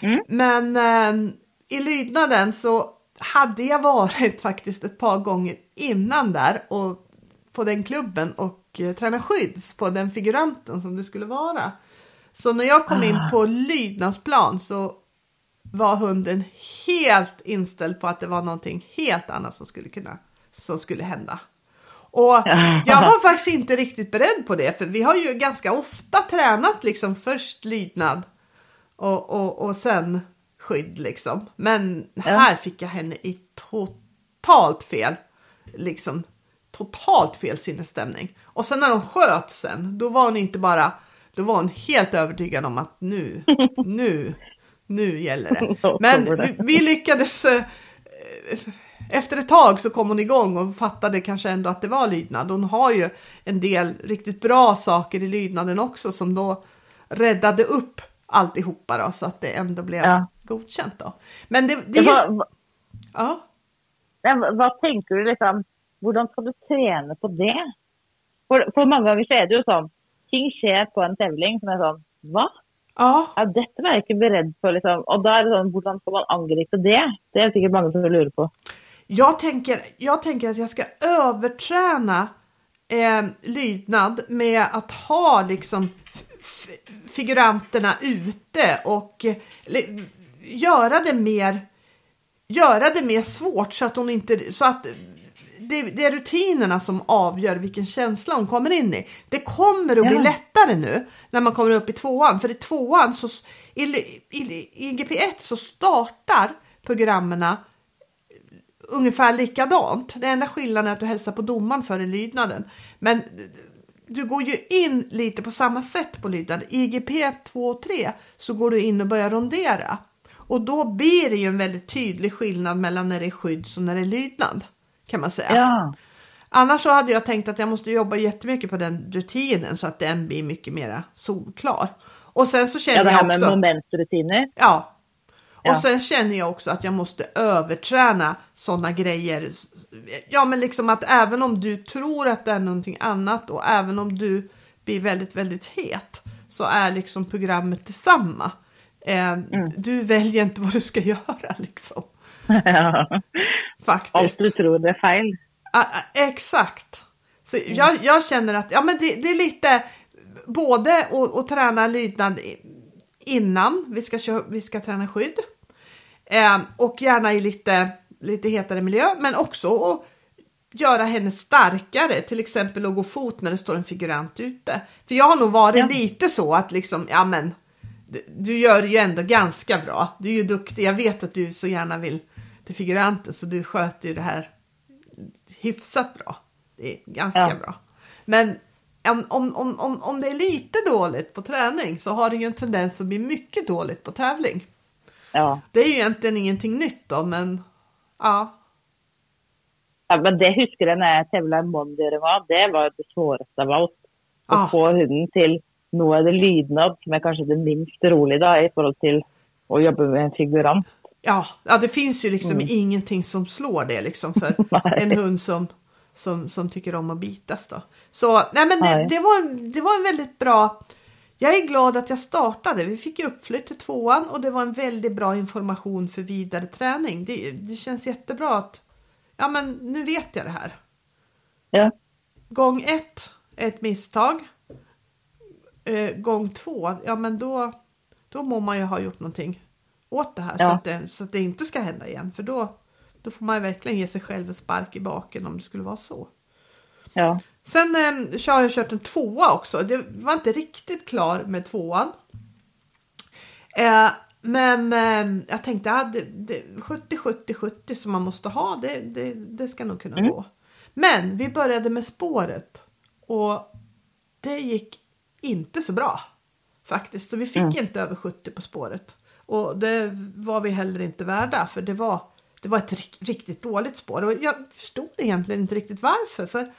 Mm. Men eh, i lydnaden så hade jag varit faktiskt ett par gånger innan där och på den klubben och eh, träna skydds på den figuranten som det skulle vara. Så när jag kom in ah. på lydnadsplan så var hunden helt inställd på att det var någonting helt annat som skulle kunna som skulle hända. Och jag var faktiskt inte riktigt beredd på det för vi har ju ganska ofta tränat liksom först lydnad och, och, och sen skydd liksom. Men här fick jag henne i totalt fel, liksom totalt fel sinnesstämning. Och sen när de sköt sen, då var hon inte bara, då var hon helt övertygad om att nu, nu, nu gäller det. Men vi, vi lyckades, eh, efter ett tag så kom hon igång och fattade kanske ändå att det var lydnad. Hon har ju en del riktigt bra saker i lydnaden också som då räddade upp alltihopa då så att det ändå blev ja. godkänt då. Men det, det, är just... Ja. Men vad tänker du liksom, hur ska du träna på det? För, för många gånger så är det ju så, ting sker på en tävling som är så, va? Ja. ja detta var jag inte beredd på liksom. Och då är det så, hur ska man angripa det? Det är säkert många som lurar på. Jag tänker, jag tänker att jag ska överträna eh, lydnad med att ha liksom figuranterna ute och göra det mer göra det mer svårt så att hon inte så att det, det, är rutinerna som avgör vilken känsla hon kommer in i. Det kommer att ja. bli lättare nu när man kommer upp i tvåan för i tvåan så i, i, i GP1 så startar programmen ungefär likadant. Det enda skillnaden är att du hälsar på domaren före lydnaden. Men du går ju in lite på samma sätt på lydnad. I IGP 2 och 3 så går du in och börjar rondera. Och då blir det ju en väldigt tydlig skillnad mellan när det är skydds och när det är lydnad. Kan man säga. Ja. Annars så hade jag tänkt att jag måste jobba jättemycket på den rutinen så att den blir mycket mera solklar. Och sen så känner jag också... Ja, det här med momentrutiner. Ja, och sen känner jag också att jag måste överträna sådana grejer. Ja, men liksom att även om du tror att det är någonting annat och även om du blir väldigt, väldigt het så är liksom programmet detsamma. Eh, mm. Du väljer inte vad du ska göra liksom. Ja. Faktiskt. Allt du tror det är fel. Ah, exakt. Så mm. jag, jag, känner att ja, men det, det är lite både att träna lydnad innan vi ska, köra, vi ska träna skydd. Eh, och gärna i lite, lite hetare miljö, men också att göra henne starkare, till exempel att gå fot när det står en figurant ute. För jag har nog varit ja. lite så att liksom, ja men, du gör det ju ändå ganska bra. Du är ju duktig. Jag vet att du så gärna vill till figuranter så du sköter ju det här hyfsat bra. Det är ganska ja. bra. Men om, om, om, om, om det är lite dåligt på träning så har det ju en tendens att bli mycket dåligt på tävling. Ja. Det är ju egentligen ingenting nytt då, men ja. ja men det husker jeg når jeg tevla i Mondiarema. Det var det svåraste av allt. Å Ah. få hunden til noe av det lydnad som är kanske det minst rolige da, i forhold til å jobbe med en figurant. Ja, ja, det finns ju liksom ingenting som slår det liksom för en hund som, som, som tycker om att bitas då. Så nej men det, det, var, en- det var en väldigt bra jag är glad att jag startade. Vi fick uppflytt till tvåan och det var en väldigt bra information för vidare träning. Det, det känns jättebra att ja men nu vet jag det här. Ja. Gång ett är ett misstag. Eh, gång två, ja men då, då må man ju ha gjort någonting åt det här så, Ja. att det, så att det inte ska hända igen. För då, då får man verkligen ge sig själv en spark i baken om det skulle vara så. Ja. Sen eh, så har jag kört en tvåa också. Det var inte riktigt klar med tvåan. Eh, men eh, jag tänkte att det, 70, 70, 70 som man måste ha, det, det, det ska nog kunna gå. Men vi började med spåret och det gick inte så bra faktiskt. Och vi fick inte över 70 på spåret. Och det var vi heller inte värda för det var, det var ett rik- riktigt dåligt spår. Och jag förstod egentligen inte riktigt varför. För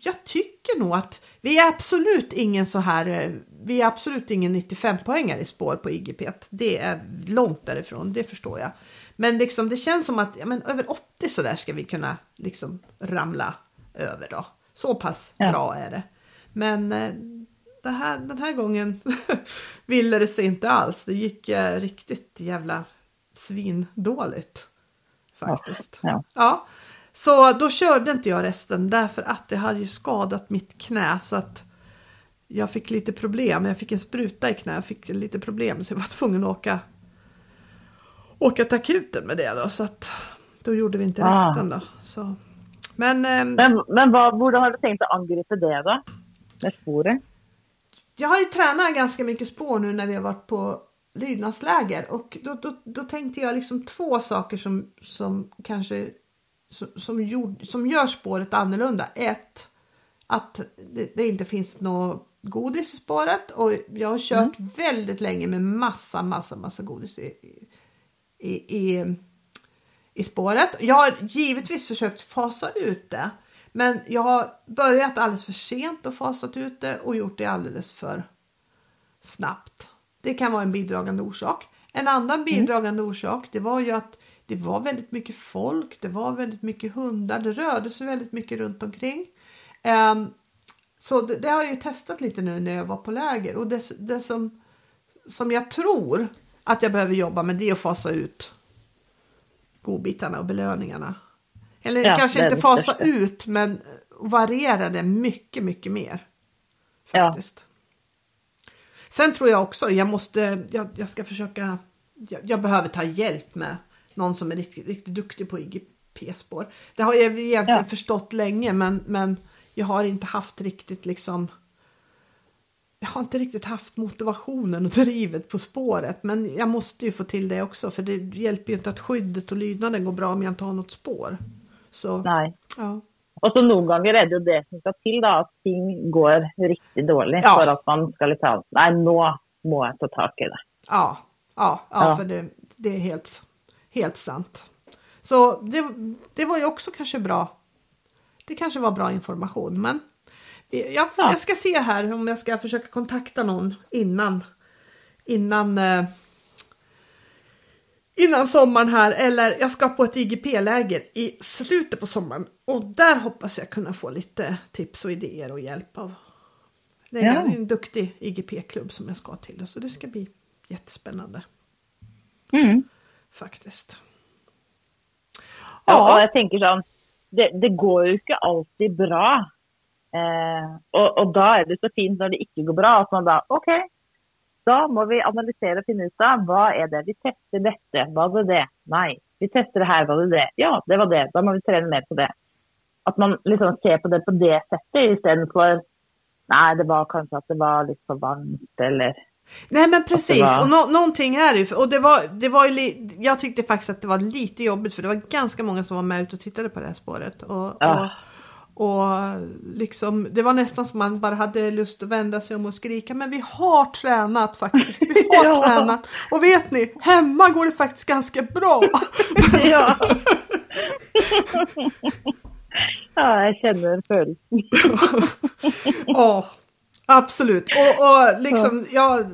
jag tycker nog att vi är absolut ingen så här, eh, vi är absolut ingen 95 poängare i spår på IGP. Det är långt därifrån, det förstår jag. Men liksom det känns som att ja, men över 80 så där ska vi kunna liksom ramla över då. Så pass Ja. bra är det. Men eh, det här, den här gången ville det sig inte alls. Det gick eh, riktigt jävla svindåligt. Faktiskt. Ja. Ja, så då körde inte jag resten därför att det hade ju skadat mitt knä så att jag fick lite problem. Jag fick en spruta i knä, jag fick lite problem så jag var tvungen att åka åka till akuten med det då så att då gjorde vi inte Ah. resten då. Så. Men ehm, Men, men hva, hvordan har du tenkt å angripe det, da? Med sporet? jag har ju tränat ganska mycket spår nu när vi har varit på lydnadsläger och då, då, då tänkte jag liksom två saker som, som kanske som, gjord, som gör spåret annorlunda. Ett, att det, det inte finns något godis i spåret och jag har kört väldigt länge med massa, massa, massa godis i, i, i, i spåret. Jag har givetvis försökt fasa ut det. Men jag har börjat alldeles för sent och fasat ut det och gjort det alldeles för snabbt. Det kan vara en bidragande orsak. En annan bidragande orsak det var ju att det var väldigt mycket folk, det var väldigt mycket hundar, det rörde sig väldigt mycket runt omkring. Ehm, så det, det har jag ju testat lite nu när jag var på läger och det, det som, som jag tror att jag behöver jobba med det är att fasa ut godbitarna och belöningarna. Eller Ja, kanske inte fasa största. ut men variera det mycket, mycket mer. Ja. Faktiskt. Sen tror jag också, jag måste, jag, jag ska försöka, jag, jag behöver ta hjälp med någon som är riktigt, riktigt duktig på IGP-spår. Det har jag egentligen Ja. förstått länge men, men jag har inte haft riktigt liksom jag har inte riktigt haft motivationen och drivet på spåret men jag måste ju få till det också för det hjälper ju inte att skyddet och lydnaden går bra om jag inte har något spår. Så, Nei. ja. Og så noen ganger er det jo det som skal til, da, at ting går riktig dårlig Ja. for at man skal liksom Nei, nå må jeg ta tak i det. Ja, ja, ja, Ja. för det, det är helt, helt sant. Så det, det var ju också kanske bra. Det kanske var bra information, men jag, Ja. jag ska se här om jag ska försöka kontakta någon innan innan eh, innan sommaren här eller jag ska på ett IGP-läger i slutet på sommaren och där hoppas jag kunna få lite tips och idéer och hjälp av det är Ja. en duktig IGP-klubb som jag ska till så det ska bli jättespännande Mm. Faktiskt. Ja, og jeg tenker sånn Det, det går jo ikke alltid bra. Eh, og, og da er det så fint når det ikke går bra, at man da OK, da må vi analysere og finne ut av hva er det. Vi tester dette. Var det det? Nei. Vi tester det her. Var det det? Ja, det var det. Da må vi trene mer på det. At man liksom ser på det på det settet istedenfor Nei, det var kanskje at det var litt for varmt, eller nej men precis var- och nå någonting är det och det var, det var ju jag tyckte faktiskt att det var lite jobbigt för det var ganska många som var med ut och tittade på det här spåret och, Ja. Och liksom, det var nästan som man bara hade lust att vända sig om och skrika. Men vi har tränat faktiskt. Vi har Ja. tränat. Och vet ni, hemma går det faktiskt ganska bra. ja. ja, jag känner følelsen. Ja, absolut. Och, och liksom, jag,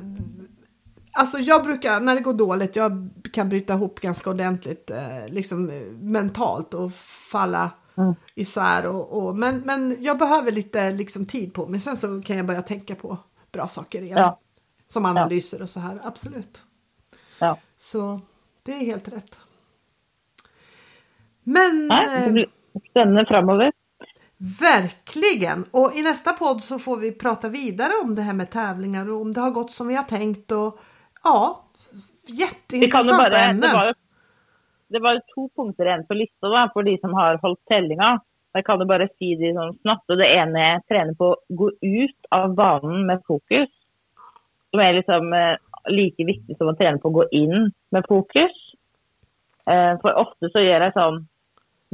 alltså jag brukar, när det går dåligt, jag kan bryta ihop ganska ordentligt, eh, liksom eh, mentalt och falla Mm. isär. Och, och, men, men jag behöver lite liksom, tid på mig, sen så kan jag börja tänka på bra saker igen. Ja. Som analyser och så här, absolut. Ja. Så det är helt rätt. Men Nej, det eh, blir spännande framöver. Verkligen! Och i nästa podd så får vi prata vidare om det här med tävlingar och om det har gått som vi har tänkt och ja, jätteintressanta bara, det ämnen. var, det var to punkter igjen på lista da, for de som har holdt tellinga. Jeg kan jo bare si de sånn snabbt. og Det ene er trener på å gå ut av banen med fokus. Som er liksom eh, like viktig som å trene på å gå inn med fokus. Eh, for ofte så gjør jeg sånn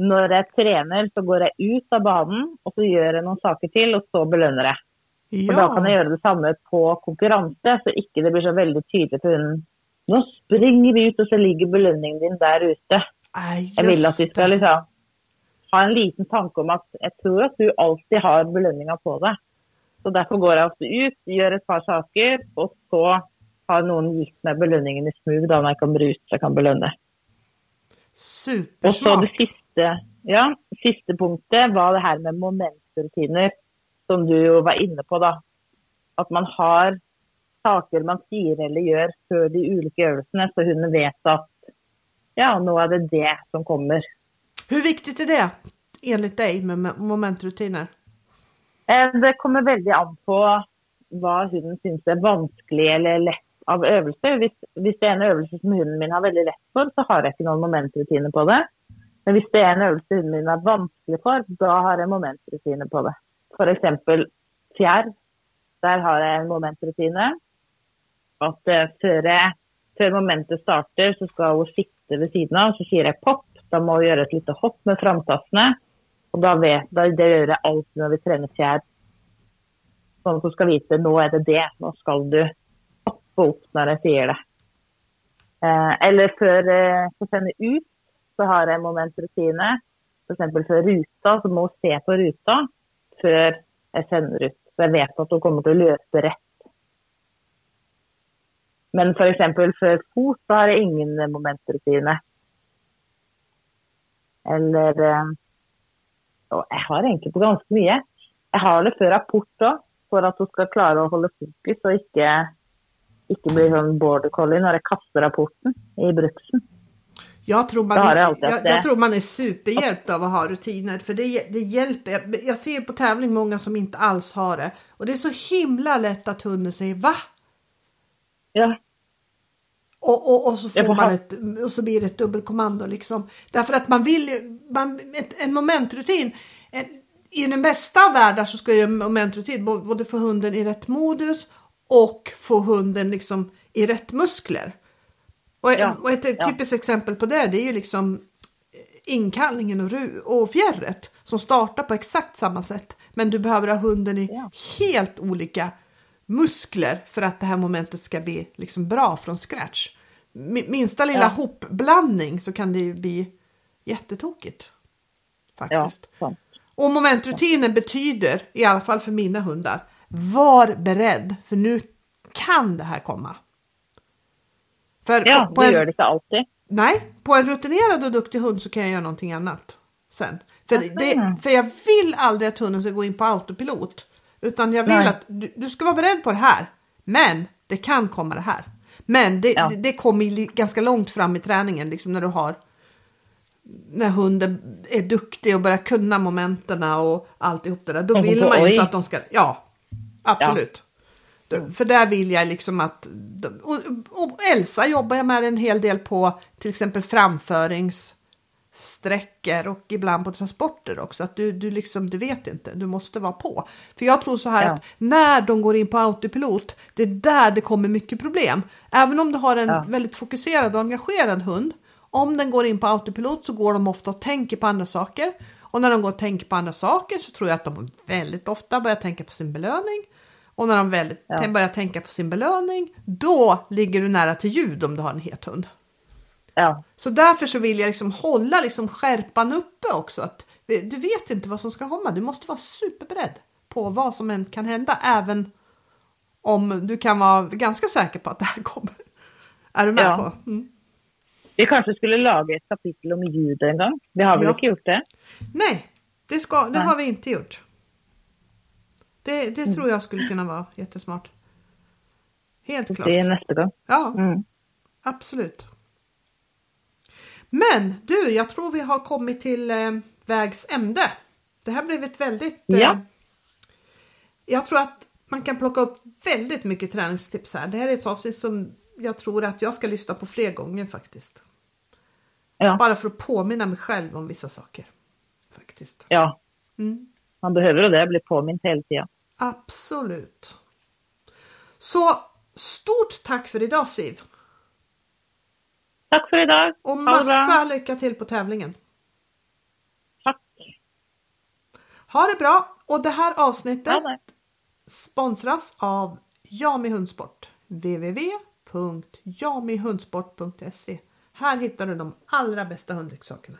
Når jeg trener, så går jeg ut av banen, og så gjør jeg noen saker til, og så belønner jeg. For da kan jeg Ja, gjøre det samme på konkurranse, så ikke det blir så veldig tydelig for hunden. Nå springer vi ut, og så ligger belønningen din der ute. Nej, Jeg vil at just skal liksom ha en liten tanke om at jeg tror at du alltid har belønninga på deg. Så derfor går jeg ofte ut, gjør et par saker, og så har noen gitt meg belønningen i smug da når jeg kommer ut så jeg kan belønne. Og så Supersmart. det siste, ja, siste punktet var det her med momentrutiner, som du jo var inne på, da. At man har saker man sier eller gjør før de ulike øvelsene, så hunden vet at ja, nå er det det som kommer. Hur viktigt är det enligt dig med momentrutiner? Eh, Det kommer veldig an på hva hunden syns er vanskelig eller lett av øvelse. Hvis, hvis det er en øvelse som hunden min har veldig lett for, så har jeg ikke noen momentrutine på det. Men hvis det er en øvelse hunden min er vanskelig for, da har jeg momentrutine på det. F.eks. fjær. Der har jeg en momentrutine. At eh, før, jeg, før momentet starter, så skal hun sitte ved siden av, så sier jeg pop. Da må hun gjøre et lite hopp med framtassene. Og da vet, da, det gjør jeg alltid når vi trener fjær. Sånn at hun skal vite nå er det det. Nå skal du hoppe opp når jeg sier det. Eh, eller før eh, jeg sender ut, så har jeg momentrutine. F.eks. før ruta, så må hun se på ruta før jeg sender ut. Så jeg vet at hun kommer til å løse rett. Men f.eks. før fot, så har jeg ingen momentrutine. Eller eh, og jeg har egentlig på ganske mye. Jeg har det før rapport òg, for at hun skal klare å holde fokus og ikke, ikke bli sånn border collie når jeg kaster rapporten i bruksen. Jag tror, man är, jag jag, jag tror man är superhjälpt av att ha rutiner. För det, det hjälper. Jag, ser på tävling många som inte alls har det. Och det är så himla lätt att hunden säger va? Ja, Och, och, och, så får man ha- ett, och så blir det ett dubbelkommando liksom. Därför att man vill man, ett, en momentrutin. En, I den bästa av världar så ska ju en momentrutin både få hunden i rätt modus och få hunden liksom i rätt muskler. Och, Ja, och ett, ja. typiskt exempel på det, det är ju liksom inkallningen och, och fjärret som startar på exakt samma sätt. Men du behöver ha hunden i Ja. helt olika muskler för att det här momentet ska bli liksom bra från scratch. Mi- Minsta lilla Ja. hopblandning så kan det ju bli jättetokigt. ja, Faktiskt. sånn. Och momentrutinen betyder, i alla fall för mina hundar, var beredd för nu kan det här komma. För ja på, det en, gjør det ikke alltid. Nej, på en rutinerad och duktig hund så kan jag göra någonting annat sen. För, det, för jag vill aldrig att hunden ska gå in på autopilot. Utan jag vill Nej. att du, du ska vara beredd på det här. Men det kan komma det här. Men det, Ja. det, det kommer ganska långt fram i träningen, liksom när du har när hunden är duktig och börjar kunna momenten och alltihop det där. Då vill man ju inte att de ska, ja, absolut. Då- För där vill jag liksom att, och, och Elsa jobbar jag med en hel del på till exempel framföringssträckor och ibland på transporter också. Att du, du liksom, du vet inte, du måste vara på. För jag tror så här Ja. att när de går in på autopilot, det är där det kommer mycket problem. Även om du har en Ja. väldigt fokuserad och engagerad hund, om den går in på autopilot så går de ofta och tänker på andra saker. Och när de går och tänker på andra saker så tror jag att de väldigt ofta börjar tänka på sin belöning. Och när de väldigt Ja. börjar tänka på sin belöning, då ligger du nära till ljud om du har en het hund. Ja, Så därför så vill jag liksom hålla liksom skärpan uppe också. Att du vet inte vad som ska komma. Du måste vara superberedd på vad som än kan hända. Även om du kan vara ganska säker på att det här kommer. Är du med Ja. på? Mm. vi kanske skulle laga ett kapitel om ljud en gång. Vi har väl Ja. inte gjort det? Nej, det, ska, det Nej. har vi inte gjort. Det, det tror jag skulle kunna vara jättesmart. Helt klart. Det är nästa gång. Ja, Mm. absolut. Men du, jag tror vi har kommit till eh, vägs ände. Det här blev ett väldigt... Eh, Ja. Jag tror att man kan plocka upp väldigt mycket träningstips här. Det här är ett avsnitt som jag tror att jag ska lyssna på fler gånger faktiskt. Ja. Bara för att påminna mig själv om vissa saker. Faktiskt. ja, Mm. Man behöver det, bli påmint hela tiden. Absolut. Så stort tack för idag Siv. Tack för idag. Och massa lycka till på tävlingen. Tack. Ha det bra! Och det här avsnittet det. sponsras av Jami Hundsport. www.jamihundsport.se Här hittar du de allra bästa hundleksakerna.